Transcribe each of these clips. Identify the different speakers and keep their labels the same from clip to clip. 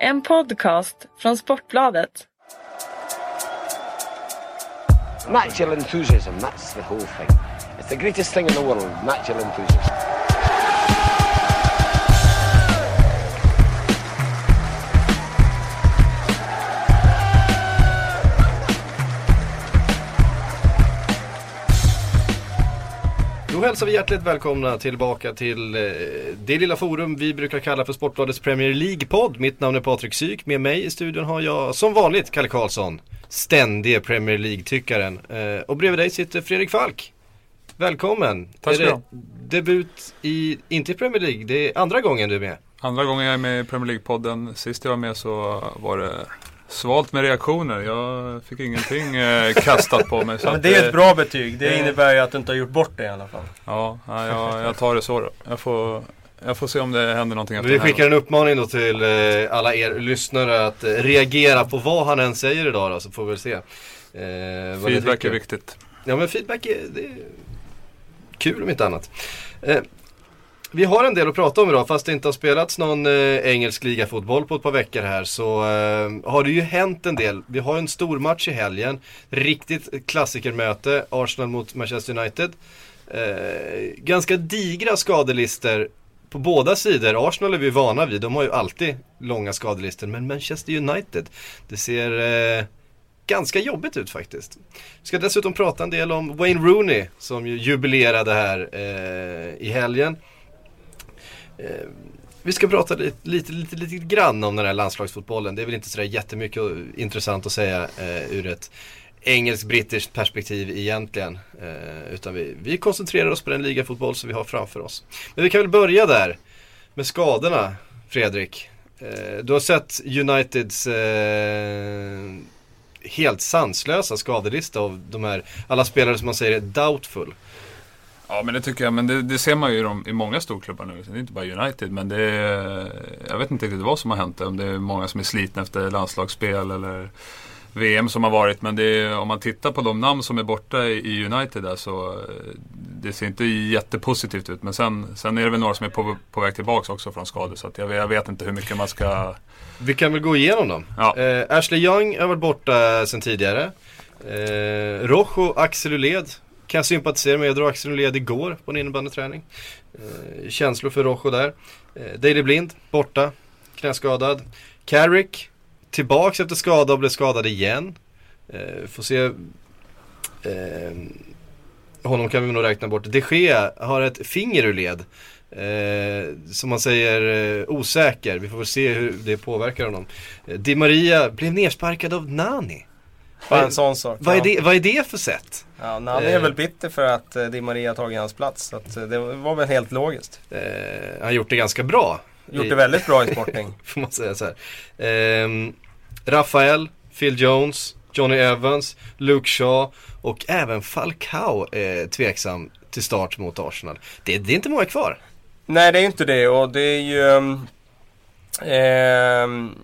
Speaker 1: En podcast från Sportbladet.
Speaker 2: Natural enthusiasm, that's the whole thing. It's the greatest thing in the world, natural enthusiasm.
Speaker 3: Då hälsar vi hjärtligt välkomna tillbaka till eh, det lilla forum vi brukar kalla för Sportbladets Premier League-podd. Mitt namn är Patrik Syk. Med mig i studion har jag som vanligt Kalle Karlsson. Ständige Premier League-tyckaren. Eh, och bredvid dig sitter Fredrik Falk. Välkommen!
Speaker 4: Tack ska du ha.
Speaker 3: Debut i, inte i Premier League, det är andra gången du är med.
Speaker 4: Andra gången jag är med i Premier League-podden. Sist jag var med så var det svalt med reaktioner. Jag fick ingenting eh, kastat på mig. Så
Speaker 5: Ja, men det är
Speaker 4: eh,
Speaker 5: ett bra betyg. Det innebär ju att du inte har gjort bort det i alla fall.
Speaker 4: Ja, ja, jag, jag tar det så då. Jag får, jag får se om det händer någonting efter
Speaker 3: Vi
Speaker 4: här
Speaker 3: skickar en uppmaning då till eh, alla er lyssnare att eh, reagera på vad han än säger idag då, så får vi väl se. Eh,
Speaker 4: Feedback är viktigt.
Speaker 3: Ja men feedback är, det är kul om inte annat. Vi har en del att prata om idag fast det inte har spelats någon eh, engelsk ligafotboll på ett par veckor här så eh, har det ju hänt en del. Vi har en stor match i helgen. Riktigt klassikermöte, Arsenal mot Manchester United. Eh, ganska digra skadelister på båda sidor. Arsenal är vi vana vid, de har ju alltid långa skadelister. Men Manchester United, det ser eh, ganska jobbigt ut faktiskt. Vi ska dessutom prata en del om Wayne Rooney som ju jubilerade här eh, i helgen. Eh, vi ska prata lite, lite, lite, lite grann om den här landslagsfotbollen. Det är väl inte sådär jättemycket intressant att säga eh, ur ett engelsk-brittiskt perspektiv egentligen. Eh, utan vi, vi koncentrerar oss på den ligafotboll som vi har framför oss. Men vi kan väl börja där med skadorna, Fredrik. Eh, du har sett Uniteds eh, helt sanslösa skadelista av de här, alla spelare som man säger är doubtful.
Speaker 4: Ja men det tycker jag. Men det, det ser man ju i, de, i många storklubbar nu. Det är inte bara United. Men det är, jag vet inte riktigt vad som har hänt. Om det är många som är slitna efter landslagsspel eller VM som har varit. Men är, om man tittar på de namn som är borta i, United där så eh, det ser inte jättepositivt ut. Men sen, sen är det väl några som är på, på väg tillbaka också från skador. Så jag, jag vet inte hur mycket man ska...
Speaker 3: Vi kan väl gå igenom dem.
Speaker 4: Ja.
Speaker 3: Eh, Ashley Young har varit borta sedan tidigare. Eh, Rojo, Axel Uled. Kan jag sympatisera med. Jag drog axeln ur led igår på en innebandyträning. Eh, känslor för Rojo där. Eh, Daley Blind, borta. Knäskadad. Carrick, tillbaks efter skada och blev skadad igen. Eh, får se. Eh, honom kan vi nog räkna bort. De Gea har ett finger ur led. Eh, som man säger eh, osäker. Vi får väl se hur det påverkar honom. Eh, Di Maria blev nersparkad av Nani.
Speaker 5: Bara en sån sak.
Speaker 3: Vad är, det, vad är det för sätt?
Speaker 5: Ja, han är väl bitter för att eh, Di Maria tagit hans plats. Så att, eh, det var väl helt logiskt.
Speaker 3: Eh, han har gjort det ganska bra.
Speaker 5: Gjort det väldigt bra i Sporting.
Speaker 3: Får man säga så här. Ehm, Rafael, Phil Jones, Johnny Evans, Luke Shaw och även Falcao är tveksam till start mot Arsenal. Det, det är inte många kvar.
Speaker 5: Nej, det är inte det och det är ju... ehm,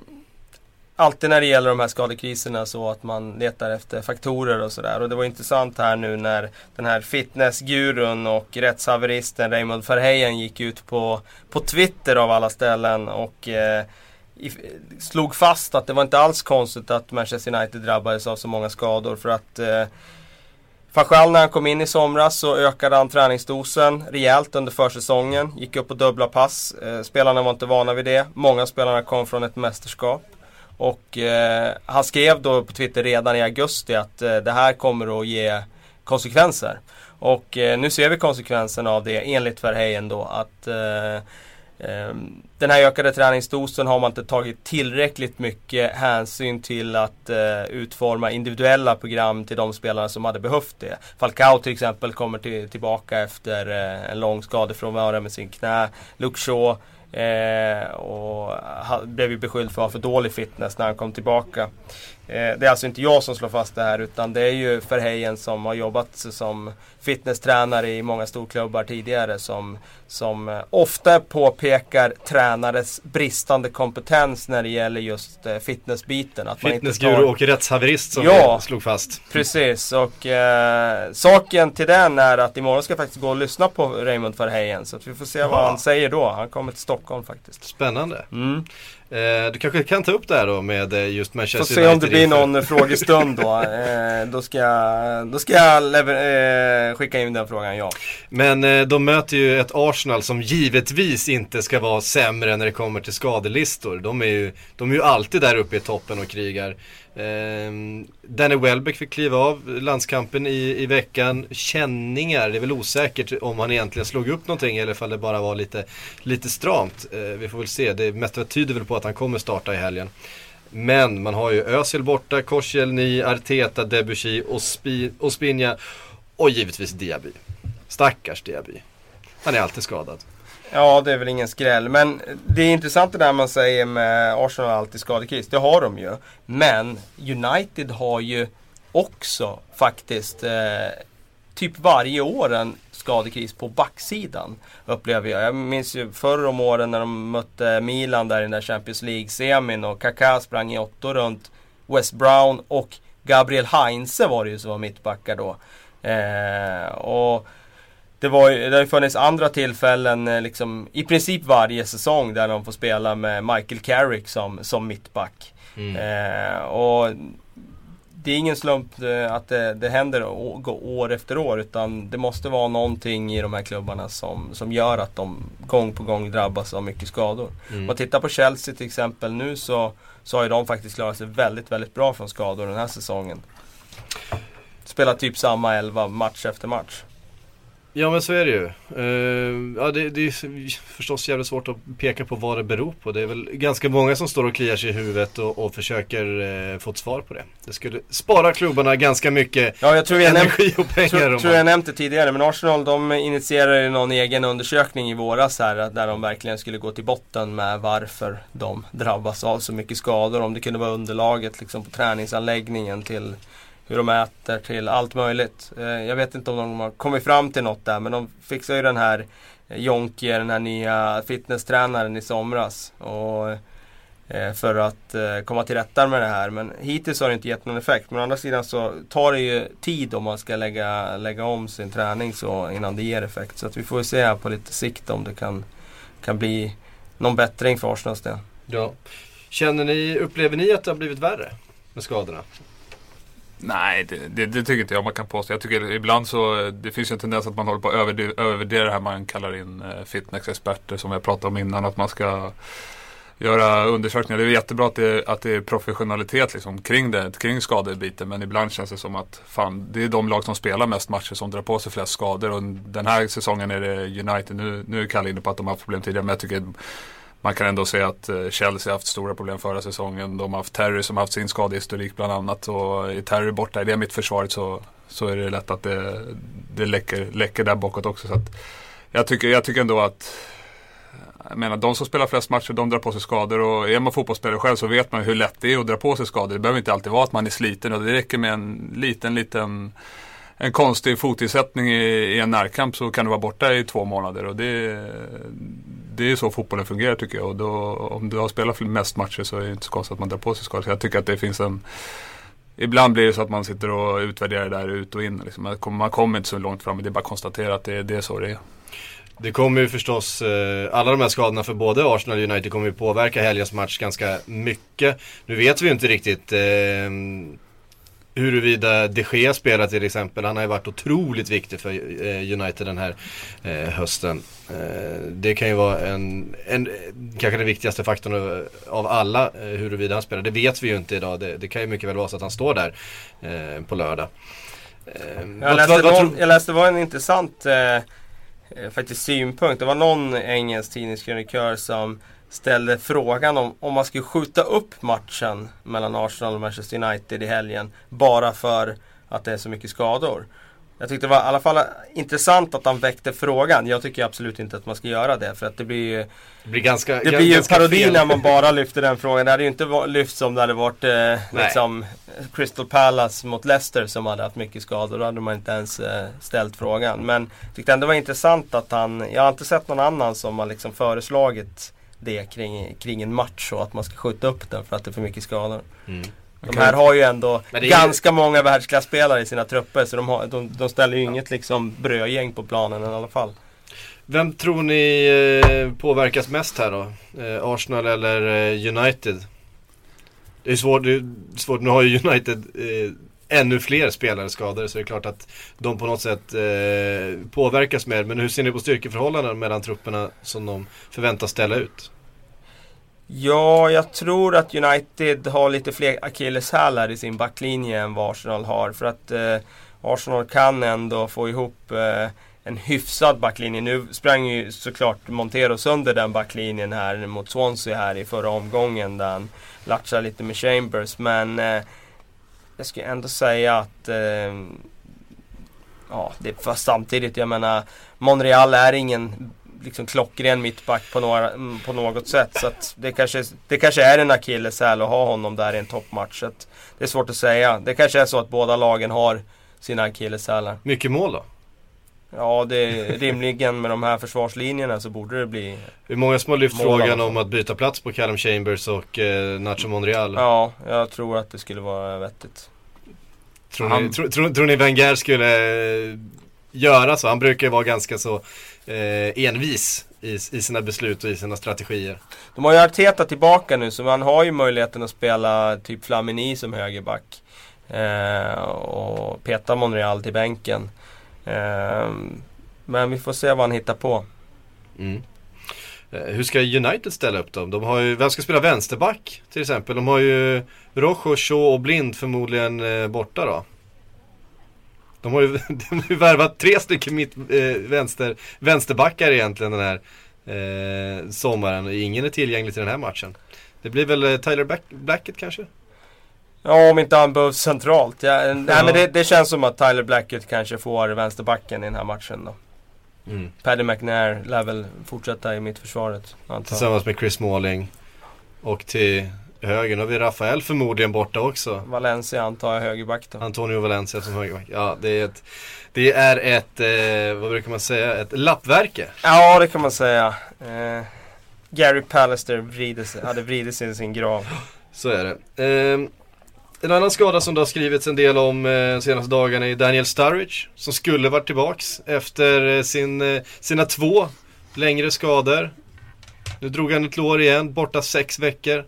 Speaker 5: alltid när det gäller de här skadekriserna så att man letar efter faktorer och sådär. Och det var intressant här nu när den här fitnessgurun och rättshaveristen Raymond Verheyen gick ut på, på Twitter av alla ställen och eh, i, slog fast att det var inte alls konstigt att Manchester United drabbades av så många skador för att eh, Fachal när han kom in i somras så ökade han träningsdosen rejält under försäsongen. Gick upp på dubbla pass. Eh, spelarna var inte vana vid det. Många av spelarna kom från ett mästerskap. Och eh, han skrev då på Twitter redan i augusti att eh, det här kommer att ge konsekvenser. Och eh, nu ser vi konsekvenserna av det enligt Verheyen då att eh, eh, den här ökade träningsdosen har man inte tagit tillräckligt mycket hänsyn till att eh, utforma individuella program till de spelarna som hade behövt det. Falcao till exempel kommer till, tillbaka efter eh, en lång skadefrånvaro med sin knä. Luke Shaw Eh, och han blev ju beskylld för att ha för dålig fitness när han kom tillbaka. Eh, det är alltså inte jag som slår fast det här utan det är ju Verheyen som har jobbat som fitnesstränare i många storklubbar tidigare som, som eh, ofta påpekar tränares bristande kompetens när det gäller just eh, fitnessbiten. Att
Speaker 3: Fitnessguru
Speaker 5: tar-
Speaker 3: och rättshaverist som
Speaker 5: Ja.
Speaker 3: slog fast.
Speaker 5: Precis och eh, saken till den är att imorgon ska jag faktiskt gå och lyssna på Raymond Verheyen så vi får se vad
Speaker 3: Jaha.
Speaker 5: han säger då. Han kommer till Stockholm faktiskt.
Speaker 3: Spännande.
Speaker 5: Mm.
Speaker 3: Eh, du kanske kan ta upp det här då med eh, just
Speaker 5: Får
Speaker 3: Manchester
Speaker 5: se om det blir någon frågestund då. Eh, då ska jag, då ska jag eh, skicka in den frågan, ja.
Speaker 3: Men eh, de möter ju ett Arsenal som givetvis inte ska vara sämre när det kommer till skadelistor. De är ju, de är ju alltid där uppe i toppen och krigar. Eh, Danny Welbeck fick kliva av landskampen i, i veckan. Känningar, det är väl osäkert om han egentligen slog upp någonting eller om det bara var lite, lite stramt. Eh, vi får väl se, det mesta tyder väl på att han kommer starta i helgen. Men man har ju Özil borta, Koscielny, Arteta, Debussy, Ospinja och givetvis Diaby. Stackars Diaby. Han är alltid skadad.
Speaker 5: Ja, det är väl ingen skräll. Men det är intressant det där man säger med Arsenal har alltid skadekris. Det har de ju. Men United har ju också faktiskt eh, typ varje år en skadekris på backsidan. Upplever jag. Jag minns ju förr om åren när de mötte Milan där i den där Champions League-semin och Kaká sprang i åttor runt West Brown och Gabriel Heinze var det ju som var mittbackar då. Eh, och det, var, ju- det har ju funnits andra tillfällen eh, liksom, i princip varje säsong där de får spela med Michael Carrick som, som mittback. Eh, och det är ingen slump eh, att det, det händer år efter år utan det måste vara någonting i de här klubbarna som, som gör att de gång på gång drabbas av mycket skador. Om man tittar på Chelsea till exempel nu så, så har ju de faktiskt klarat sig väldigt, väldigt bra från skador den här säsongen. Spelar typ samma elva match efter match.
Speaker 3: Ja men så är det ju. Eh, ja, det, det är förstås jävligt svårt att peka på vad det beror på. Det är väl ganska många som står och kliar sig i huvudet och, och försöker eh, få ett svar på det. Det skulle spara klubbarna ganska mycket
Speaker 5: Ja, jag tror nämnt
Speaker 3: energi och pengar.
Speaker 5: tror,
Speaker 3: om
Speaker 5: tror jag nämnt det tidigare, men Arsenal de initierade någon egen undersökning i våras här där de verkligen skulle gå till botten med varför de drabbas av så mycket skador. Om det kunde vara underlaget liksom på träningsanläggningen till hur de äter till allt möjligt. Eh, Jag vet inte om de har kommit fram till något där men de fixade ju den här eh, Jonke, den här nya fitnesstränaren i somras. Och eh, för att eh, komma till rätta med det här. Men hittills har det inte gett någon effekt. Men å andra sidan så tar det ju tid om man ska lägga, lägga om sin träning så innan det ger effekt. Så att vi får ju se här på lite sikt om det kan, kan bli någon bättring för Arsenals del.
Speaker 3: Ja. Känner ni, upplever ni att det har blivit värre med skadorna?
Speaker 4: Nej, det, det, det tycker inte jag man kan påstå. Jag tycker ibland så, det finns ju en tendens att man håller på att övervärdera, det här man kallar in eh, fitnessexperter som jag pratade om innan. Att man ska göra undersökningar. Det är jättebra att det, att det är professionalitet liksom, kring det, kring skadebiten. Men ibland känns det som att fan, det är de lag som spelar mest matcher som drar på sig flest skador. Och den här säsongen är det United. Nu, nu är Kalle inne på att de har haft problem tidigare. Men jag tycker man kan ändå se att eh, Chelsea har haft stora problem förra säsongen. De har haft Terry som har haft sin skadehistorik bland annat. Och är Terry borta i det mittförsvaret så, så är det lätt att det, det läcker, läcker där bakåt också. Så att jag, tycker, jag tycker ändå att jag menar, de som spelar flest matcher, de drar på sig skador och är man fotbollsspelare själv så vet man hur lätt det är att dra på sig skador. Det behöver inte alltid vara att man är sliten och det räcker med en liten, liten en konstig fotinsättning i, i en närkamp så kan du vara borta i två månader. Och det, det är så fotbollen fungerar tycker jag. Och då, om du har spelat mest matcher så är det inte så konstigt att man drar på sig skador. Så jag tycker att det finns en Ibland blir det så att man sitter och utvärderar det där ut och in. Liksom. Man kommer- Man kommer inte så långt fram. Det är bara att konstatera att det, det är så det är.
Speaker 3: Det kommer ju förstås, eh, alla de här skadorna för både Arsenal och United kommer ju påverka helgens match ganska mycket. Nu vet vi ju inte riktigt eh, huruvida de Gea spelar till exempel. Han har ju varit otroligt viktig för eh, United den här eh, hösten. Eh, det kan ju vara en, en, kanske den viktigaste faktorn av- alla huruvida han spelar. Det vet vi ju inte idag. Det, det kan ju mycket väl vara så att han står där på lördag.
Speaker 5: Jag läste,
Speaker 3: vad- vad
Speaker 5: någon, jag läste var en intressant eh, faktiskt synpunkt. Det var någon engelsk tidningskrönikör som ställde frågan om, om man skulle skjuta upp matchen mellan Arsenal och Manchester United i helgen bara för att det är så mycket skador. Jag tyckte det var i alla fall intressant att han väckte frågan. Jag tycker absolut inte att man ska göra det för att det blir ju
Speaker 3: det blir ganska
Speaker 5: det blir ju
Speaker 3: ganska
Speaker 5: parodi
Speaker 3: fel.
Speaker 5: när man bara lyfter den frågan. Det hade ju inte lyfts om det hade varit eh, liksom Crystal Palace mot Leicester som hade haft mycket skador. Då hade man inte ens eh, ställt frågan. Men jag tyckte ändå det var intressant att han, jag har inte sett någon annan som har liksom föreslagit det kring, kring en match och att man ska skjuta upp den för att det är för mycket skador.
Speaker 3: Mm.
Speaker 5: De här har ju ändå
Speaker 3: ju-
Speaker 5: ganska många världsklasspelare i sina trupper så de, har, de, de ställer ju inget liksom brödgäng på planen i alla fall.
Speaker 3: Vem tror ni eh, påverkas mest här då? Eh, Arsenal eller eh, United? Det är svårt, det är svårt. nu har ju United eh, ännu fler spelare skadade så det är klart att de på något sätt eh, påverkas mer. Men hur ser ni på styrkeförhållandena mellan trupperna som de förväntas ställa ut?
Speaker 5: Ja, jag tror att United har lite fler akilleshälar i sin backlinje än vad Arsenal har. För att eh, Arsenal kan ändå få ihop eh, en hyfsad backlinje. Nu sprang ju såklart Montero sönder den backlinjen här mot Swansea här i förra omgången där han latchade lite med Chambers. Men eh, jag skulle ändå säga att eh, Ja, det, fast samtidigt, jag menar Monreal är ingen liksom klockren mittback på, några, mm, på något sätt. Så att det, kanske, det kanske är en akilleshäl att ha honom där i en toppmatch. Så det är svårt att säga. Det kanske är så att båda lagen har sina akilleshälar.
Speaker 3: Mycket mål då?
Speaker 5: Ja, det är rimligen med de här försvarslinjerna så borde det bli
Speaker 3: Hur många som har lyft frågan om att byta plats på Callum Chambers och eh, Nacho Monreal?
Speaker 5: Ja, jag tror att det skulle vara vettigt.
Speaker 3: Tror, Han... ni, tro, tro, tror ni Wenger skulle eh, göra så? Han brukar ju vara ganska så eh, envis i, i sina beslut och i sina strategier.
Speaker 5: De har ju Arteta tillbaka nu så man har ju möjligheten att spela typ Flamini som högerback. Eh, och peta Monreal till bänken. Ehm, men vi får se vad han hittar på.
Speaker 3: Mm. Eh, hur ska United ställa upp dem? De har ju, vem ska spela vänsterback till exempel? De har ju Rojo, Shaw och Blind förmodligen eh, borta då. De har ju, de har ju värvat tre stycken mitt, eh, vänster, vänsterbackar egentligen den här eh, sommaren. Ingen är tillgänglig till den här matchen. Det blir väl eh, Tyler Black, Blackett kanske?
Speaker 5: Ja, om inte han behövs centralt. Ja, ja. Nej, men det, det, känns som att Tyler Blackett kanske får vänsterbacken i den här matchen då. Mm. Paddy McNair lär väl fortsätta i mittförsvaret.
Speaker 3: Tillsammans med Chris Smalling. Och till höger. Nu har vi Rafael förmodligen borta också.
Speaker 5: Valencia antar jag högerback då.
Speaker 3: Antonio Valencia som högerback. Ja, det är ett, det är ett eh, vad brukar man säga, ett lappverke.
Speaker 5: Ja, det kan man säga. Eh, Gary Pallister vrider hade vridit sig i sin grav.
Speaker 3: Så är det. Eh, en annan skada som det har skrivits en del om eh, senaste dagarna är Daniel Sturridge. Som skulle varit tillbaks efter eh, sin, eh, sina två längre skador. Nu drog han ett lår igen, borta sex veckor.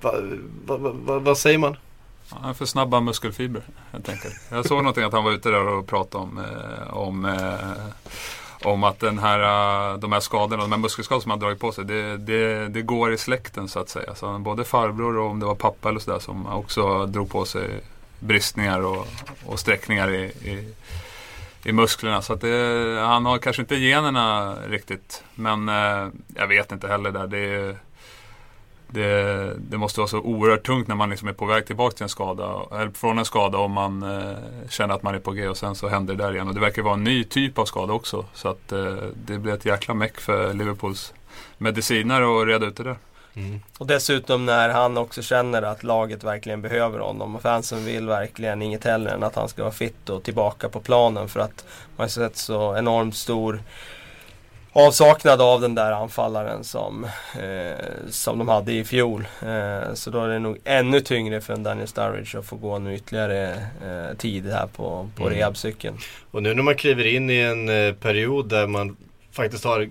Speaker 3: Vad va, va, va, säger man?
Speaker 4: Han är för snabba muskelfibrer helt enkelt. Jag såg någonting att han var ute där och pratade om, eh, om, eh, om att den här, äh, de här skadorna, de här muskelskadorna som han dragit på sig, det, det, det, går i släkten så att säga. Så både farbror och om det var pappa eller sådär som också drog på sig bristningar och, och sträckningar i, i, i musklerna. Så att det, han har kanske inte generna riktigt. Men eh, jag vet inte heller där. Det det, det, måste vara så oerhört tungt när man liksom är på väg tillbaka till en skada, eller från en skada och man eh, känner att man är på G och sen så händer det där igen. Och det verkar vara en ny typ av skada också. Så att eh, det blir ett jäkla meck för Liverpools medicinare att reda ut det där.
Speaker 5: Mm. Och dessutom när han också känner att laget verkligen behöver honom och fansen vill verkligen inget hellre än att han ska vara fit och tillbaka på planen för att man har sett så enormt stor avsaknad av den där anfallaren som, eh, som de hade i fjol. Eh, så då är det nog ännu tyngre för en Daniel Sturridge att få gå nu ytterligare eh, tid här på, på mm. rehabcykeln.
Speaker 3: Och nu när man kliver in i en eh, period där man faktiskt har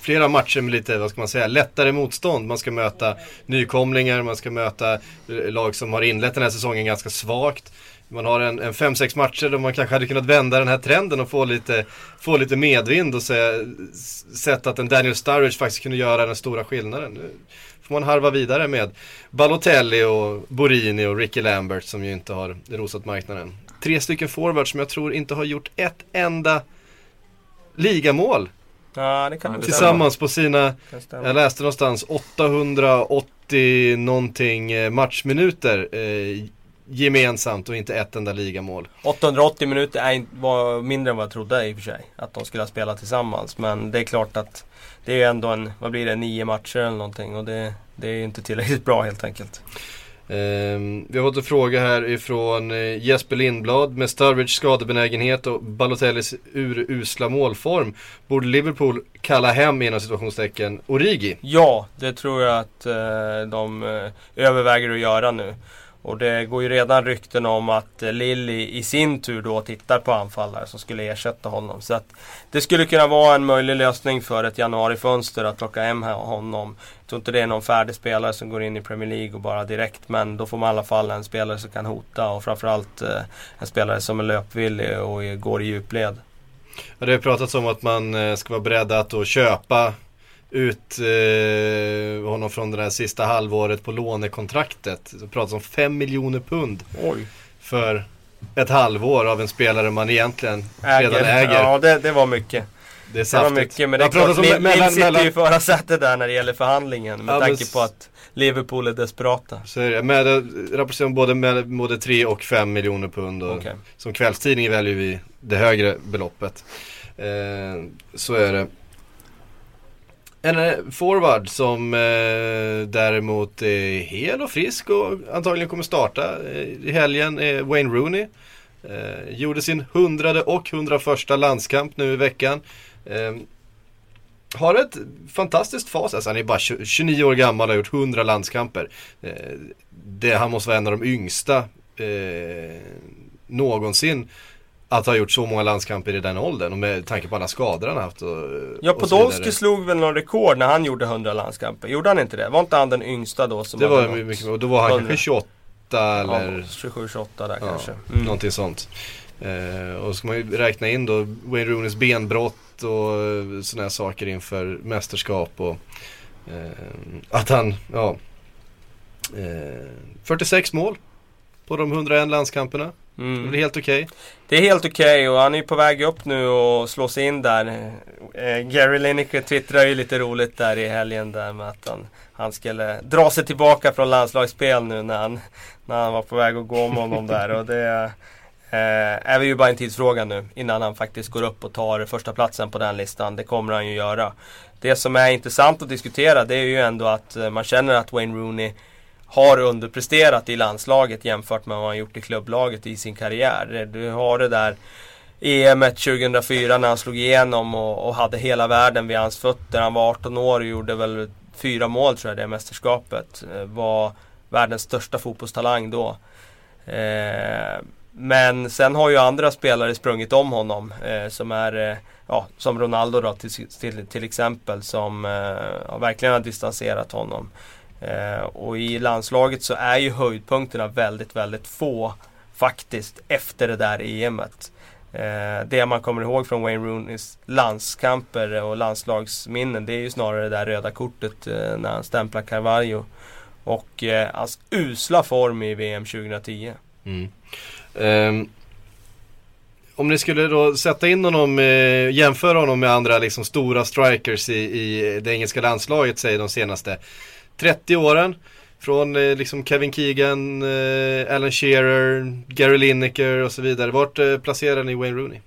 Speaker 3: flera matcher med lite, vad ska man säga, lättare motstånd. Man ska möta nykomlingar, man ska möta lag som har inlett den här säsongen ganska svagt. Man har en, en fem, sex matcher där man kanske hade kunnat vända den här trenden och få lite, få lite medvind och se, sett att en Daniel Sturridge faktiskt kunde göra den stora skillnaden. Nu får man harva vidare med Balotelli och Borini och Ricky Lambert som ju inte har rosat marknaden. Tre stycken forwards som jag tror inte har gjort ett enda ligamål.
Speaker 5: Ja, det kan
Speaker 3: Tillsammans på sina, jag läste någonstans 880 någonting eh, matchminuter. Eh, gemensamt och inte ett enda ligamål.
Speaker 5: 880 minuter är, var mindre än vad jag trodde i och för sig. Att de skulle ha spelat tillsammans. Men det är klart att det är ändå en, vad blir det, nio matcher eller någonting. Och det, det är inte tillräckligt bra helt enkelt.
Speaker 3: Um, vi har fått en fråga här ifrån uh, Jesper Lindblad. Med Sturridge skadebenägenhet och Balotellis urusla målform. Borde Liverpool kalla hem inom situationstecken Origi?
Speaker 5: Ja, det tror jag att uh, de uh, överväger att göra nu. Och det går ju redan rykten om att eh, Lilly i sin tur då tittar på anfallare som skulle ersätta honom. Så att det skulle kunna vara en möjlig lösning för ett januarifönster att plocka hem honom. Jag tror inte det är någon färdig spelare som går in i Premier League och bara direkt. Men då får man i alla fall en spelare som kan hota och framförallt eh, en spelare som är löpvillig och går i djupled.
Speaker 3: Ja, det har pratats om att man eh, ska vara beredd att då köpa ut eh, honom från det där sista halvåret på lånekontraktet. Det pratas om 5 miljoner pund.
Speaker 5: Oj.
Speaker 3: För ett halvår av en spelare man egentligen äger. redan äger.
Speaker 5: Ja, det, det var mycket.
Speaker 3: Det är saftigt.
Speaker 5: Det var mycket, men det är klart, Lill mellan, sitter mellan... ju förarsätet där när det gäller förhandlingen. Med ja, tanke men... på att Liverpool är desperata.
Speaker 3: Så är det. Med, rapporteras om både, med, både 3 och 5 miljoner pund. Och okay. Som kvällstidning väljer vi det högre beloppet. Eh, så är det. En eh, forward som eh, däremot är hel och frisk och antagligen kommer starta eh, i helgen är Wayne Rooney. Eh, gjorde sin hundrade och hundraförsta landskamp nu i veckan. Eh, har ett fantastiskt fas, alltså han är bara 29 år gammal och har gjort 100 landskamper. Eh, det, han måste vara en av de yngsta eh, någonsin att ha gjort så många landskamper i den åldern och med tanke på alla skador han haft. Och,
Speaker 5: ja, Podolski slog väl någon rekord när han gjorde 100 landskamper. Gjorde han inte det? Var inte han den yngsta då? Som
Speaker 3: det var mycket, och då var han 100. kanske 28 eller...
Speaker 5: Ja, 27-28 där ja, kanske.
Speaker 3: Mm. Någonting sånt. Eh, och så ska man ju räkna in då Wayne Rooneys benbrott och eh, sådana här saker inför mästerskap och eh, att han, ja, 46 eh, mål på de 101 landskamperna. Mm. Det är helt okej. Okay.
Speaker 5: Det är helt okej okay och han är på väg upp nu och slår sig in där. Eh, Gary Lineker twittrade ju lite roligt där i helgen där med att han, han skulle dra sig tillbaka från landslagsspel nu när han, när han var på väg att gå om honom där. Och det eh, är ju bara en tidsfråga nu innan han faktiskt går upp och tar första platsen på den listan. Det kommer han ju göra. Det som är intressant att diskutera det är ju ändå att eh, man känner att Wayne Rooney har underpresterat i landslaget jämfört med vad han gjort i klubblaget i sin karriär. Du har det där EM 2004 när han slog igenom och, och, hade hela världen vid hans fötter. Han var 18 år och gjorde väl fyra mål tror jag det mästerskapet. Eh, var världens största fotbollstalang då. Eh, men sen har ju andra spelare sprungit om honom. Eh, som är, eh, ja, som Ronaldo då till, till, till exempel. Som eh, verkligen har distanserat honom. Eh, och i landslaget så är ju höjdpunkterna väldigt, väldigt få faktiskt efter det där EMet. Eh, det man kommer ihåg från Wayne Rooneys landskamper och landslagsminnen det är ju snarare det där röda kortet eh, när han stämplar Carvalho. Och eh, hans usla form i VM 2010. Mm. Um,
Speaker 3: om ni skulle då sätta in honom, eh, jämföra honom med andra liksom stora strikers i, i det engelska landslaget säger de senaste 30 åren. Från eh, liksom Kevin Keegan, eh, Alan Shearer, Gary Lineker och så vidare. Vart eh, placerar ni Wayne Rooney?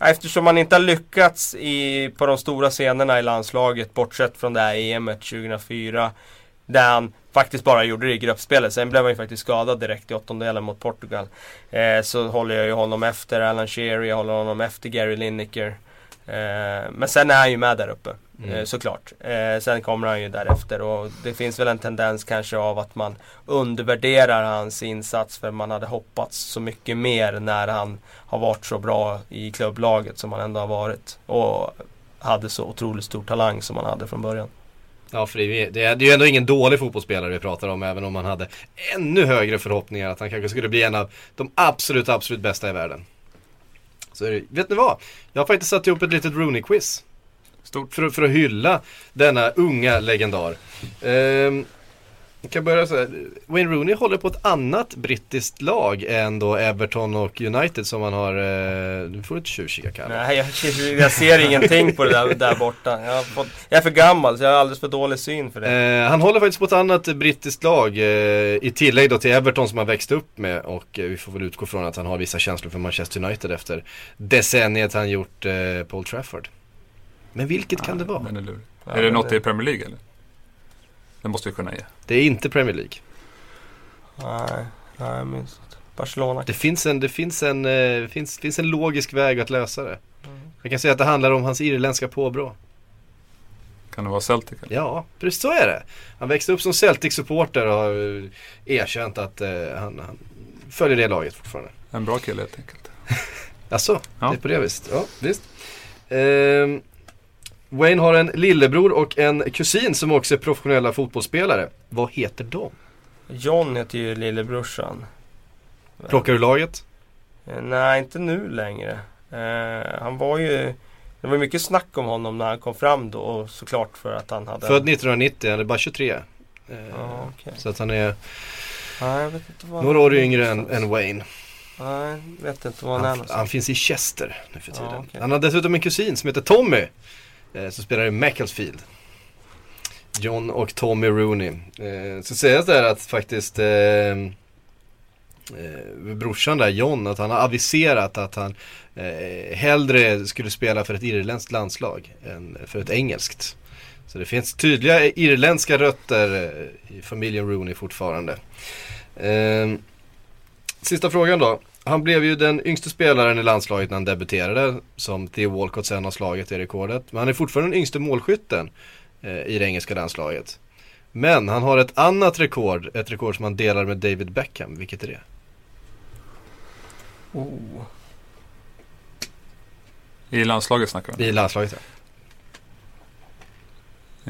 Speaker 5: Eftersom man inte har lyckats i, på de stora scenerna i landslaget, bortsett från det här EMet 2004. Där han faktiskt bara gjorde det i gruppspelet. Sen blev han ju faktiskt skadad direkt i åttondelen mot Portugal. Eh, så håller jag ju honom efter Alan Shearer, jag håller honom efter Gary Lineker. Eh, men sen är han ju med där uppe. Mm. Eh, såklart. Eh, sen kommer han ju därefter och det finns väl en tendens kanske av att man undervärderar hans insats för man hade hoppats så mycket mer när han har varit så bra i klubblaget som han ändå har varit. Och hade så otroligt stor talang som han hade från början.
Speaker 3: Ja, för det är, det är ju ändå ingen dålig fotbollsspelare vi pratar om, även om man hade ännu högre förhoppningar att han kanske skulle bli en av de absolut, absolut bästa i världen. Så vet ni vad? Jag har faktiskt satt ihop ett litet Rooney-quiz. Stort. För, för att hylla denna unga legendar. Um, jag kan börja så här. Wayne Rooney håller på ett annat brittiskt lag än då Everton och United som han har, eh, du får inte tjuvkika Kalle.
Speaker 5: Nej, jag, jag, ser ingenting på det där, där borta. Jag, fått, jag, är för gammal så jag har alldeles för dålig syn för det.
Speaker 3: Eh, han håller faktiskt på ett annat brittiskt lag eh, i tillägg då till Everton som han växte upp med och eh, vi får väl utgå från att han har vissa känslor för Manchester United efter decenniet han gjort eh, Paul Trafford. Men vilket kan det vara?
Speaker 4: är, ja, är det något det... i Premier League eller? Det måste vi kunna ge.
Speaker 3: Det är inte Premier League.
Speaker 5: Nej, nej jag minns inte. Barcelona.
Speaker 3: Det finns en, det finns en, uh, finns, finns en logisk väg att lösa det. Mm. Jag kan säga att det handlar om hans irländska påbrå.
Speaker 4: Kan det vara Celtic? Eller?
Speaker 3: Ja, precis så är det. Han växte upp som Celtic-supporter och har eh, erkänt att eh, han, han följer det laget fortfarande.
Speaker 4: En bra kille helt enkelt.
Speaker 3: Alltså,
Speaker 4: Ja.
Speaker 3: det är på det viset. Ja, visst. Ehm, Wayne har en lillebror och en kusin som också är professionella fotbollsspelare. Vad heter de?
Speaker 5: John heter ju lillebrorsan.
Speaker 3: Plockar du laget?
Speaker 5: Eh, Nej, inte nu längre. Eh, han var ju... Det var mycket snack om honom när han kom fram då och såklart för att han hade...
Speaker 3: Född 1990, han är bara 23. Ehm,
Speaker 5: Ja, okej.
Speaker 3: Så att han är
Speaker 5: vad
Speaker 3: några år yngre än, än Wayne.
Speaker 5: Nej, vet inte var han är
Speaker 3: Han,
Speaker 5: någonstans.
Speaker 3: han finns i Chester nu för tiden.
Speaker 5: Ja, okej.
Speaker 3: Han har dessutom en kusin som heter Tommy. Eh, så som spelar i Macclesfield. John och Tommy Rooney. Eh, så sägas där att faktiskt eh, eh, brorsan där, John, att han har aviserat att han eh, hellre skulle spela för ett irländskt landslag än för ett engelskt. Så det finns tydliga irländska rötter eh, i familjen Rooney fortfarande. Eh, sista frågan då. Han blev ju den yngste spelaren i landslaget när han debuterade. Som Theo Walcott sen har slagit det rekordet. Men han är fortfarande den yngste målskytten eh, i det engelska landslaget. Men han har ett annat rekord, ett rekord som han delar med David Beckham. Vilket är det?
Speaker 5: Oh.
Speaker 4: I landslaget snackar vi
Speaker 3: I landslaget ja.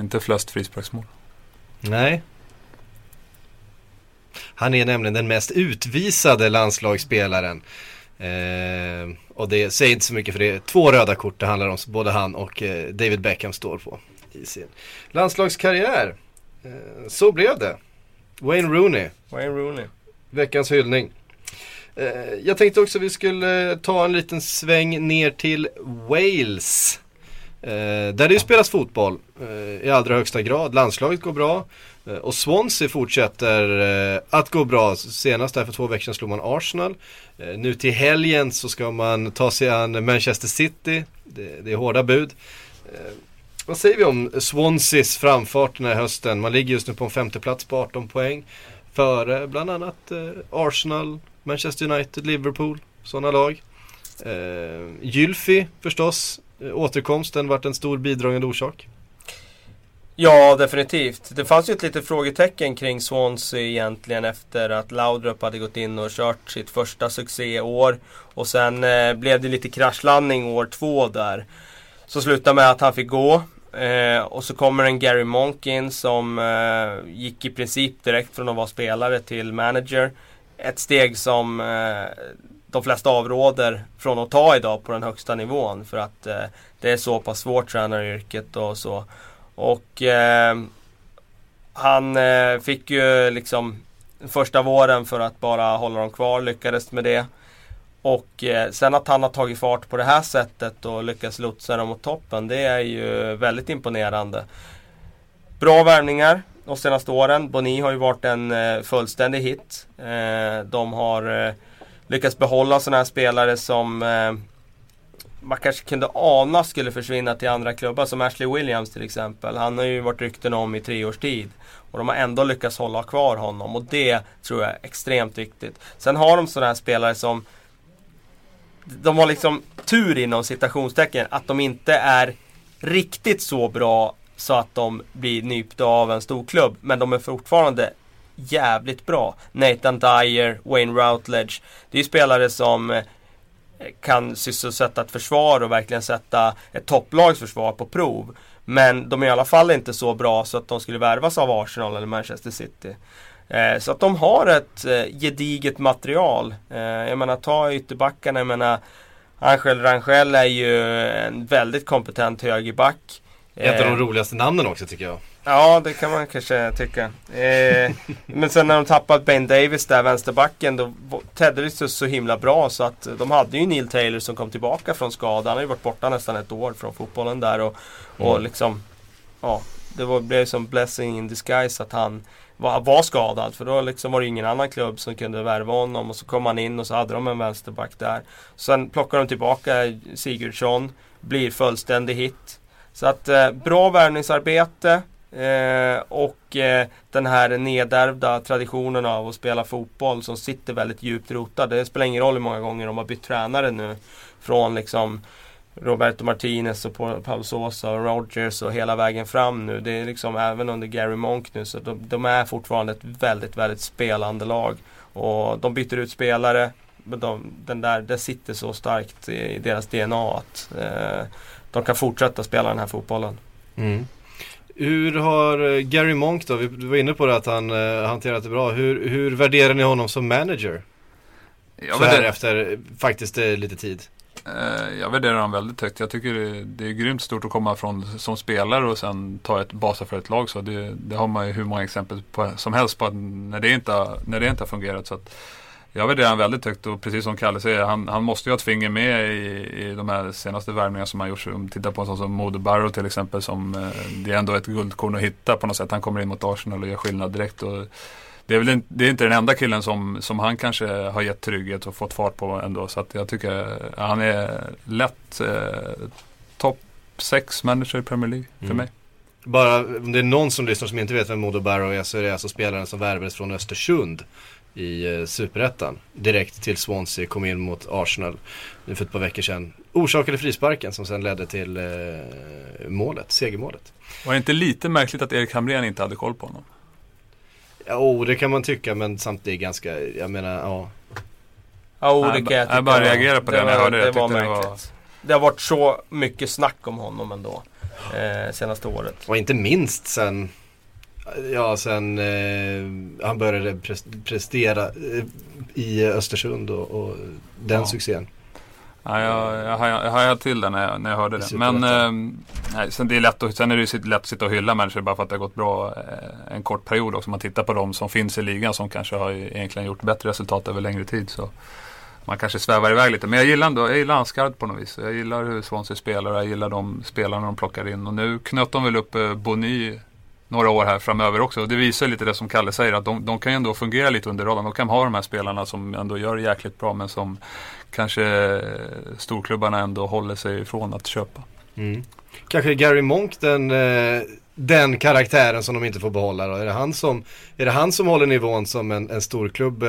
Speaker 4: Inte flest frisparksmål.
Speaker 3: Nej. Han är nämligen den mest utvisade landslagsspelaren. Eh, och det säger inte så mycket för det är två röda kort det handlar om. Både han och eh, David Beckham står på i sin landslagskarriär. Eh, så blev det. Wayne Rooney,
Speaker 5: Wayne Rooney.
Speaker 3: veckans hyllning. Eh, jag tänkte också vi skulle ta en liten sväng ner till Wales. Eh, där det ju spelas fotboll eh, i allra högsta grad. Landslaget går bra. Eh, och Swansea fortsätter eh, att gå bra. Senast där för två veckor sedan slog man Arsenal. Eh, nu till helgen så ska man ta sig an Manchester City. Det, det är hårda bud. Vad säger vi om Swanseas framfart den här hösten? Man ligger just nu på en femteplats på 18 poäng. Före bland annat Arsenal, Manchester United, Liverpool, sådana lag. Gylfi förstås, återkomsten vart en stor bidragande orsak.
Speaker 5: Ja, definitivt. Det fanns ju ett litet frågetecken kring Swansea egentligen efter att Laudrup hade gått in och kört sitt första succéår. Och sen eh, blev det lite kraschlandning år två där. Så slutade med att han fick gå. Eh, och så kommer en Gary Monk in som eh, gick i princip direkt från att vara spelare till manager. Ett steg som eh, de flesta avråder från att ta idag på den högsta nivån. För att eh, det är så pass svårt tränaryrket och så. Och eh, han eh, fick ju liksom första våren för att bara hålla dem kvar, lyckades med det. Och eh, sen att han har tagit fart på det här sättet och lyckats lotsa dem mot toppen, det är ju väldigt imponerande. Bra värvningar de senaste åren. Boni har ju varit en eh, fullständig hit. Eh, de har eh, lyckats behålla sådana här spelare som eh, man kanske kunde ana skulle försvinna till andra klubbar som Ashley Williams till exempel. Han har ju varit rykten om i tre års tid. Och de har ändå lyckats hålla kvar honom och det tror jag är extremt viktigt. Sen har de sådana här spelare som De har liksom tur inom citationstecken att de inte är riktigt så bra så att de blir nypta av en stor klubb. Men de är fortfarande jävligt bra. Nathan Dyer, Wayne Routledge. Det är ju spelare som eh, kan sysselsätta ett försvar och verkligen sätta ett topplags försvar på prov. Men de är i alla fall inte så bra så att de skulle värvas av Arsenal eller Manchester City. Eh, så att de har ett eh, gediget material. Eh, jag menar ta ytterbackarna, jag menar Angel Rangel är ju en väldigt kompetent högerback.
Speaker 3: Ett av de
Speaker 5: Eh,
Speaker 3: roligaste namnen också tycker jag.
Speaker 5: Ja, det kan man kanske tycka. Eh, men sen när de tappade Ben Davis där, vänsterbacken, då tedde det sig så himla bra så att de hade ju Neil Taylor som kom tillbaka från skada. Han har ju varit borta nästan ett år från fotbollen där och, och
Speaker 3: Mm.
Speaker 5: liksom Ja, det var, blev som blessing in disguise att han var, var skadad för då liksom var det ingen annan klubb som kunde värva honom och så kom han in och så hade de en vänsterback där. Sen plockar de tillbaka Sigurdsson, blir fullständig hit. Så att eh, bra värvningsarbete eh, och eh, den här nedärvda traditionen av att spela fotboll som sitter väldigt djupt rotad. Det spelar ingen roll hur många gånger de har bytt tränare nu. Från liksom Roberto Martinez och Paul Sosa och Rogers och hela vägen fram nu. Det är liksom även under Gary Monk nu så de, de är fortfarande ett väldigt, väldigt spelande lag. Och de byter ut spelare. Men de, den där, det sitter så starkt i, deras DNA att eh, de kan fortsätta spela den här fotbollen.
Speaker 3: Mm. Hur har eh, Gary Monk då, vi var inne på det att han uh, hanterat det bra. Hur, hur värderar ni honom som manager?
Speaker 4: Jag
Speaker 3: så här efter faktiskt uh, lite tid.
Speaker 4: Jag värderar honom väldigt högt. Jag tycker det, det, är grymt stort att komma från som spelare och sen ta ett basa för ett lag. Så det, det har man ju hur många exempel på, som helst på när det inte, när det inte har fungerat. Så att, jag värderar han väldigt högt och precis som Kalle säger, han, han måste ju ha ett finger med i, i de här senaste värvningarna som han gjort. Om tittar på en sån som Modo Barrow till exempel som eh, det är ändå ett guldkorn att hitta på något sätt. Han kommer in mot Arsenal och gör skillnad direkt. Och det är väl in, det är inte den enda killen som, som han kanske har gett trygghet och fått fart på ändå. Så att jag tycker han är lätt eh, topp 6 manager i Premier League för mm. mig.
Speaker 3: Bara om det är någon som lyssnar som inte vet vem Modo Barrow är så är det alltså spelaren som värvades från Östersund i eh, Superettan. Direkt till Swansea, kom in mot Arsenal nu för ett par veckor sedan. Orsakade frisparken som sen ledde till eh, målet, segermålet.
Speaker 4: Var det inte lite märkligt att Erik Hamrén inte hade koll på honom?
Speaker 3: Ja, oh, det kan man tycka men samtidigt ganska, jag menar, ja.
Speaker 5: Ja, oh, det kan jag tycka.
Speaker 4: Jag bara reagerade på det, det när jag hörde det.
Speaker 5: Det var märkligt. Det, var... det har varit så mycket snack om honom ändå. Eh, senaste året.
Speaker 3: Och inte minst sen Ja, sen eh, han började prestera eh, i Östersund och, och den ja. succén.
Speaker 4: Ja, jag, jag, jag hajade till det när jag, när jag hörde det. Men eh, nej, sen, det är lätt att, sen är det ju lätt att sitta och hylla människor bara för att det har gått bra eh, en kort period också. Man tittar på de som finns i ligan som kanske har egentligen gjort bättre resultat över längre tid. Så man kanske svävar iväg lite. Men jag gillar ändå, jag gillar Ansgard på något vis. Jag gillar hur Swansea spelar och jag gillar de spelarna de plockar in. Och nu knöt de väl upp eh, Bony några år här framöver också. Och det visar lite det som Kalle säger att de, de kan ju ändå fungera lite under radarn. De kan ha de här spelarna som ändå gör det jäkligt bra men som kanske storklubbarna ändå håller sig ifrån att köpa.
Speaker 3: Mm. Kanske Gary Monk den, eh, den karaktären som de inte får behålla då? Är det han som, är det han som håller nivån som en, en storklubb eh,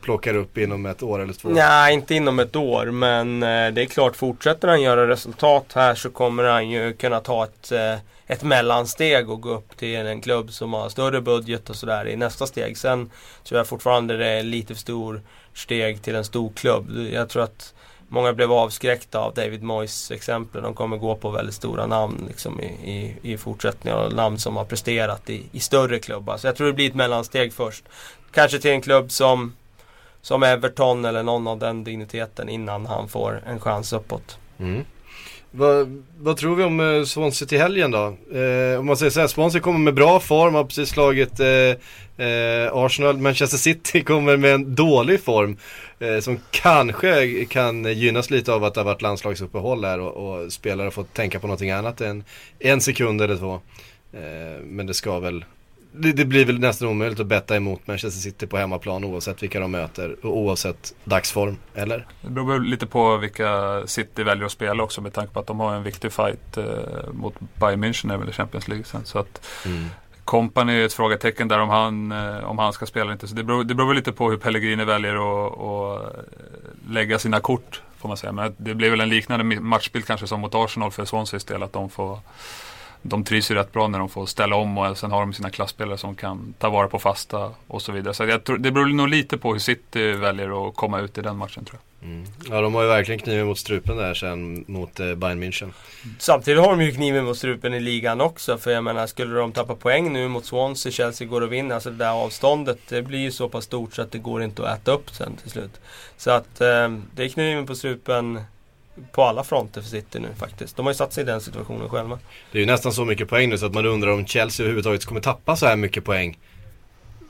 Speaker 3: plockar upp inom ett år eller två?
Speaker 5: Nej, inte inom ett år men eh, det är klart fortsätter han göra resultat här så kommer han ju kunna ta ett ett mellansteg och gå upp till en klubb som har större budget och sådär i nästa steg. Sen tror jag fortfarande det är lite för stor steg till en stor klubb. Jag tror att många blev avskräckta av David Moyes exempel. De kommer gå på väldigt stora namn liksom, i, i, i fortsättningen. Och namn som har presterat i, i större klubbar. Så jag tror det blir ett mellansteg först. Kanske till en klubb som, som Everton eller någon av den digniteten innan han får en chans uppåt.
Speaker 3: Mm. Vad, vad, tror vi om eh, Swansea till helgen då? Eh, om man säger så här, Swansea kommer med bra form, har precis slagit eh, eh, Arsenal. Manchester City kommer med en dålig form. Eh, som kanske kan gynnas lite av att det har varit landslagsuppehåll här och, och spelare har fått tänka på någonting annat än en sekund eller två. Eh, men det ska väl det, det, blir väl nästan omöjligt att betta emot Manchester City på hemmaplan oavsett vilka de möter och oavsett dagsform, eller?
Speaker 4: Det beror lite på vilka City väljer att spela också med tanke på att de har en viktig fight eh, mot Bayern München i Champions League sen. Så att mm. Company är ett frågetecken där om han, eh, om han ska spela eller inte. Så det beror, det beror lite på hur Pellegrini väljer att, att lägga sina kort får man säga. Men det blir väl en liknande matchbild kanske som mot Arsenal för Swanseas del att de får de trivs ju rätt bra när de får ställa om och sen har de sina klassspelare som kan ta vara på fasta och så vidare. Så jag tror, det beror nog lite på hur City väljer att komma ut i den matchen tror jag.
Speaker 3: Mm. Ja de har ju verkligen kniven mot strupen där sen mot eh, Bayern München.
Speaker 5: Samtidigt har de ju kniven mot strupen i ligan också. För jag menar skulle de tappa poäng nu mot Swansea, Chelsea går och vinner. Alltså det där avståndet det blir ju så pass stort så att det går inte att äta upp sen till slut. Så att eh, det är kniven på strupen på alla fronter för City nu faktiskt. De har ju satt sig i den situationen själva.
Speaker 3: Det är ju nästan så mycket poäng nu så att man undrar om Chelsea överhuvudtaget kommer tappa så här mycket poäng.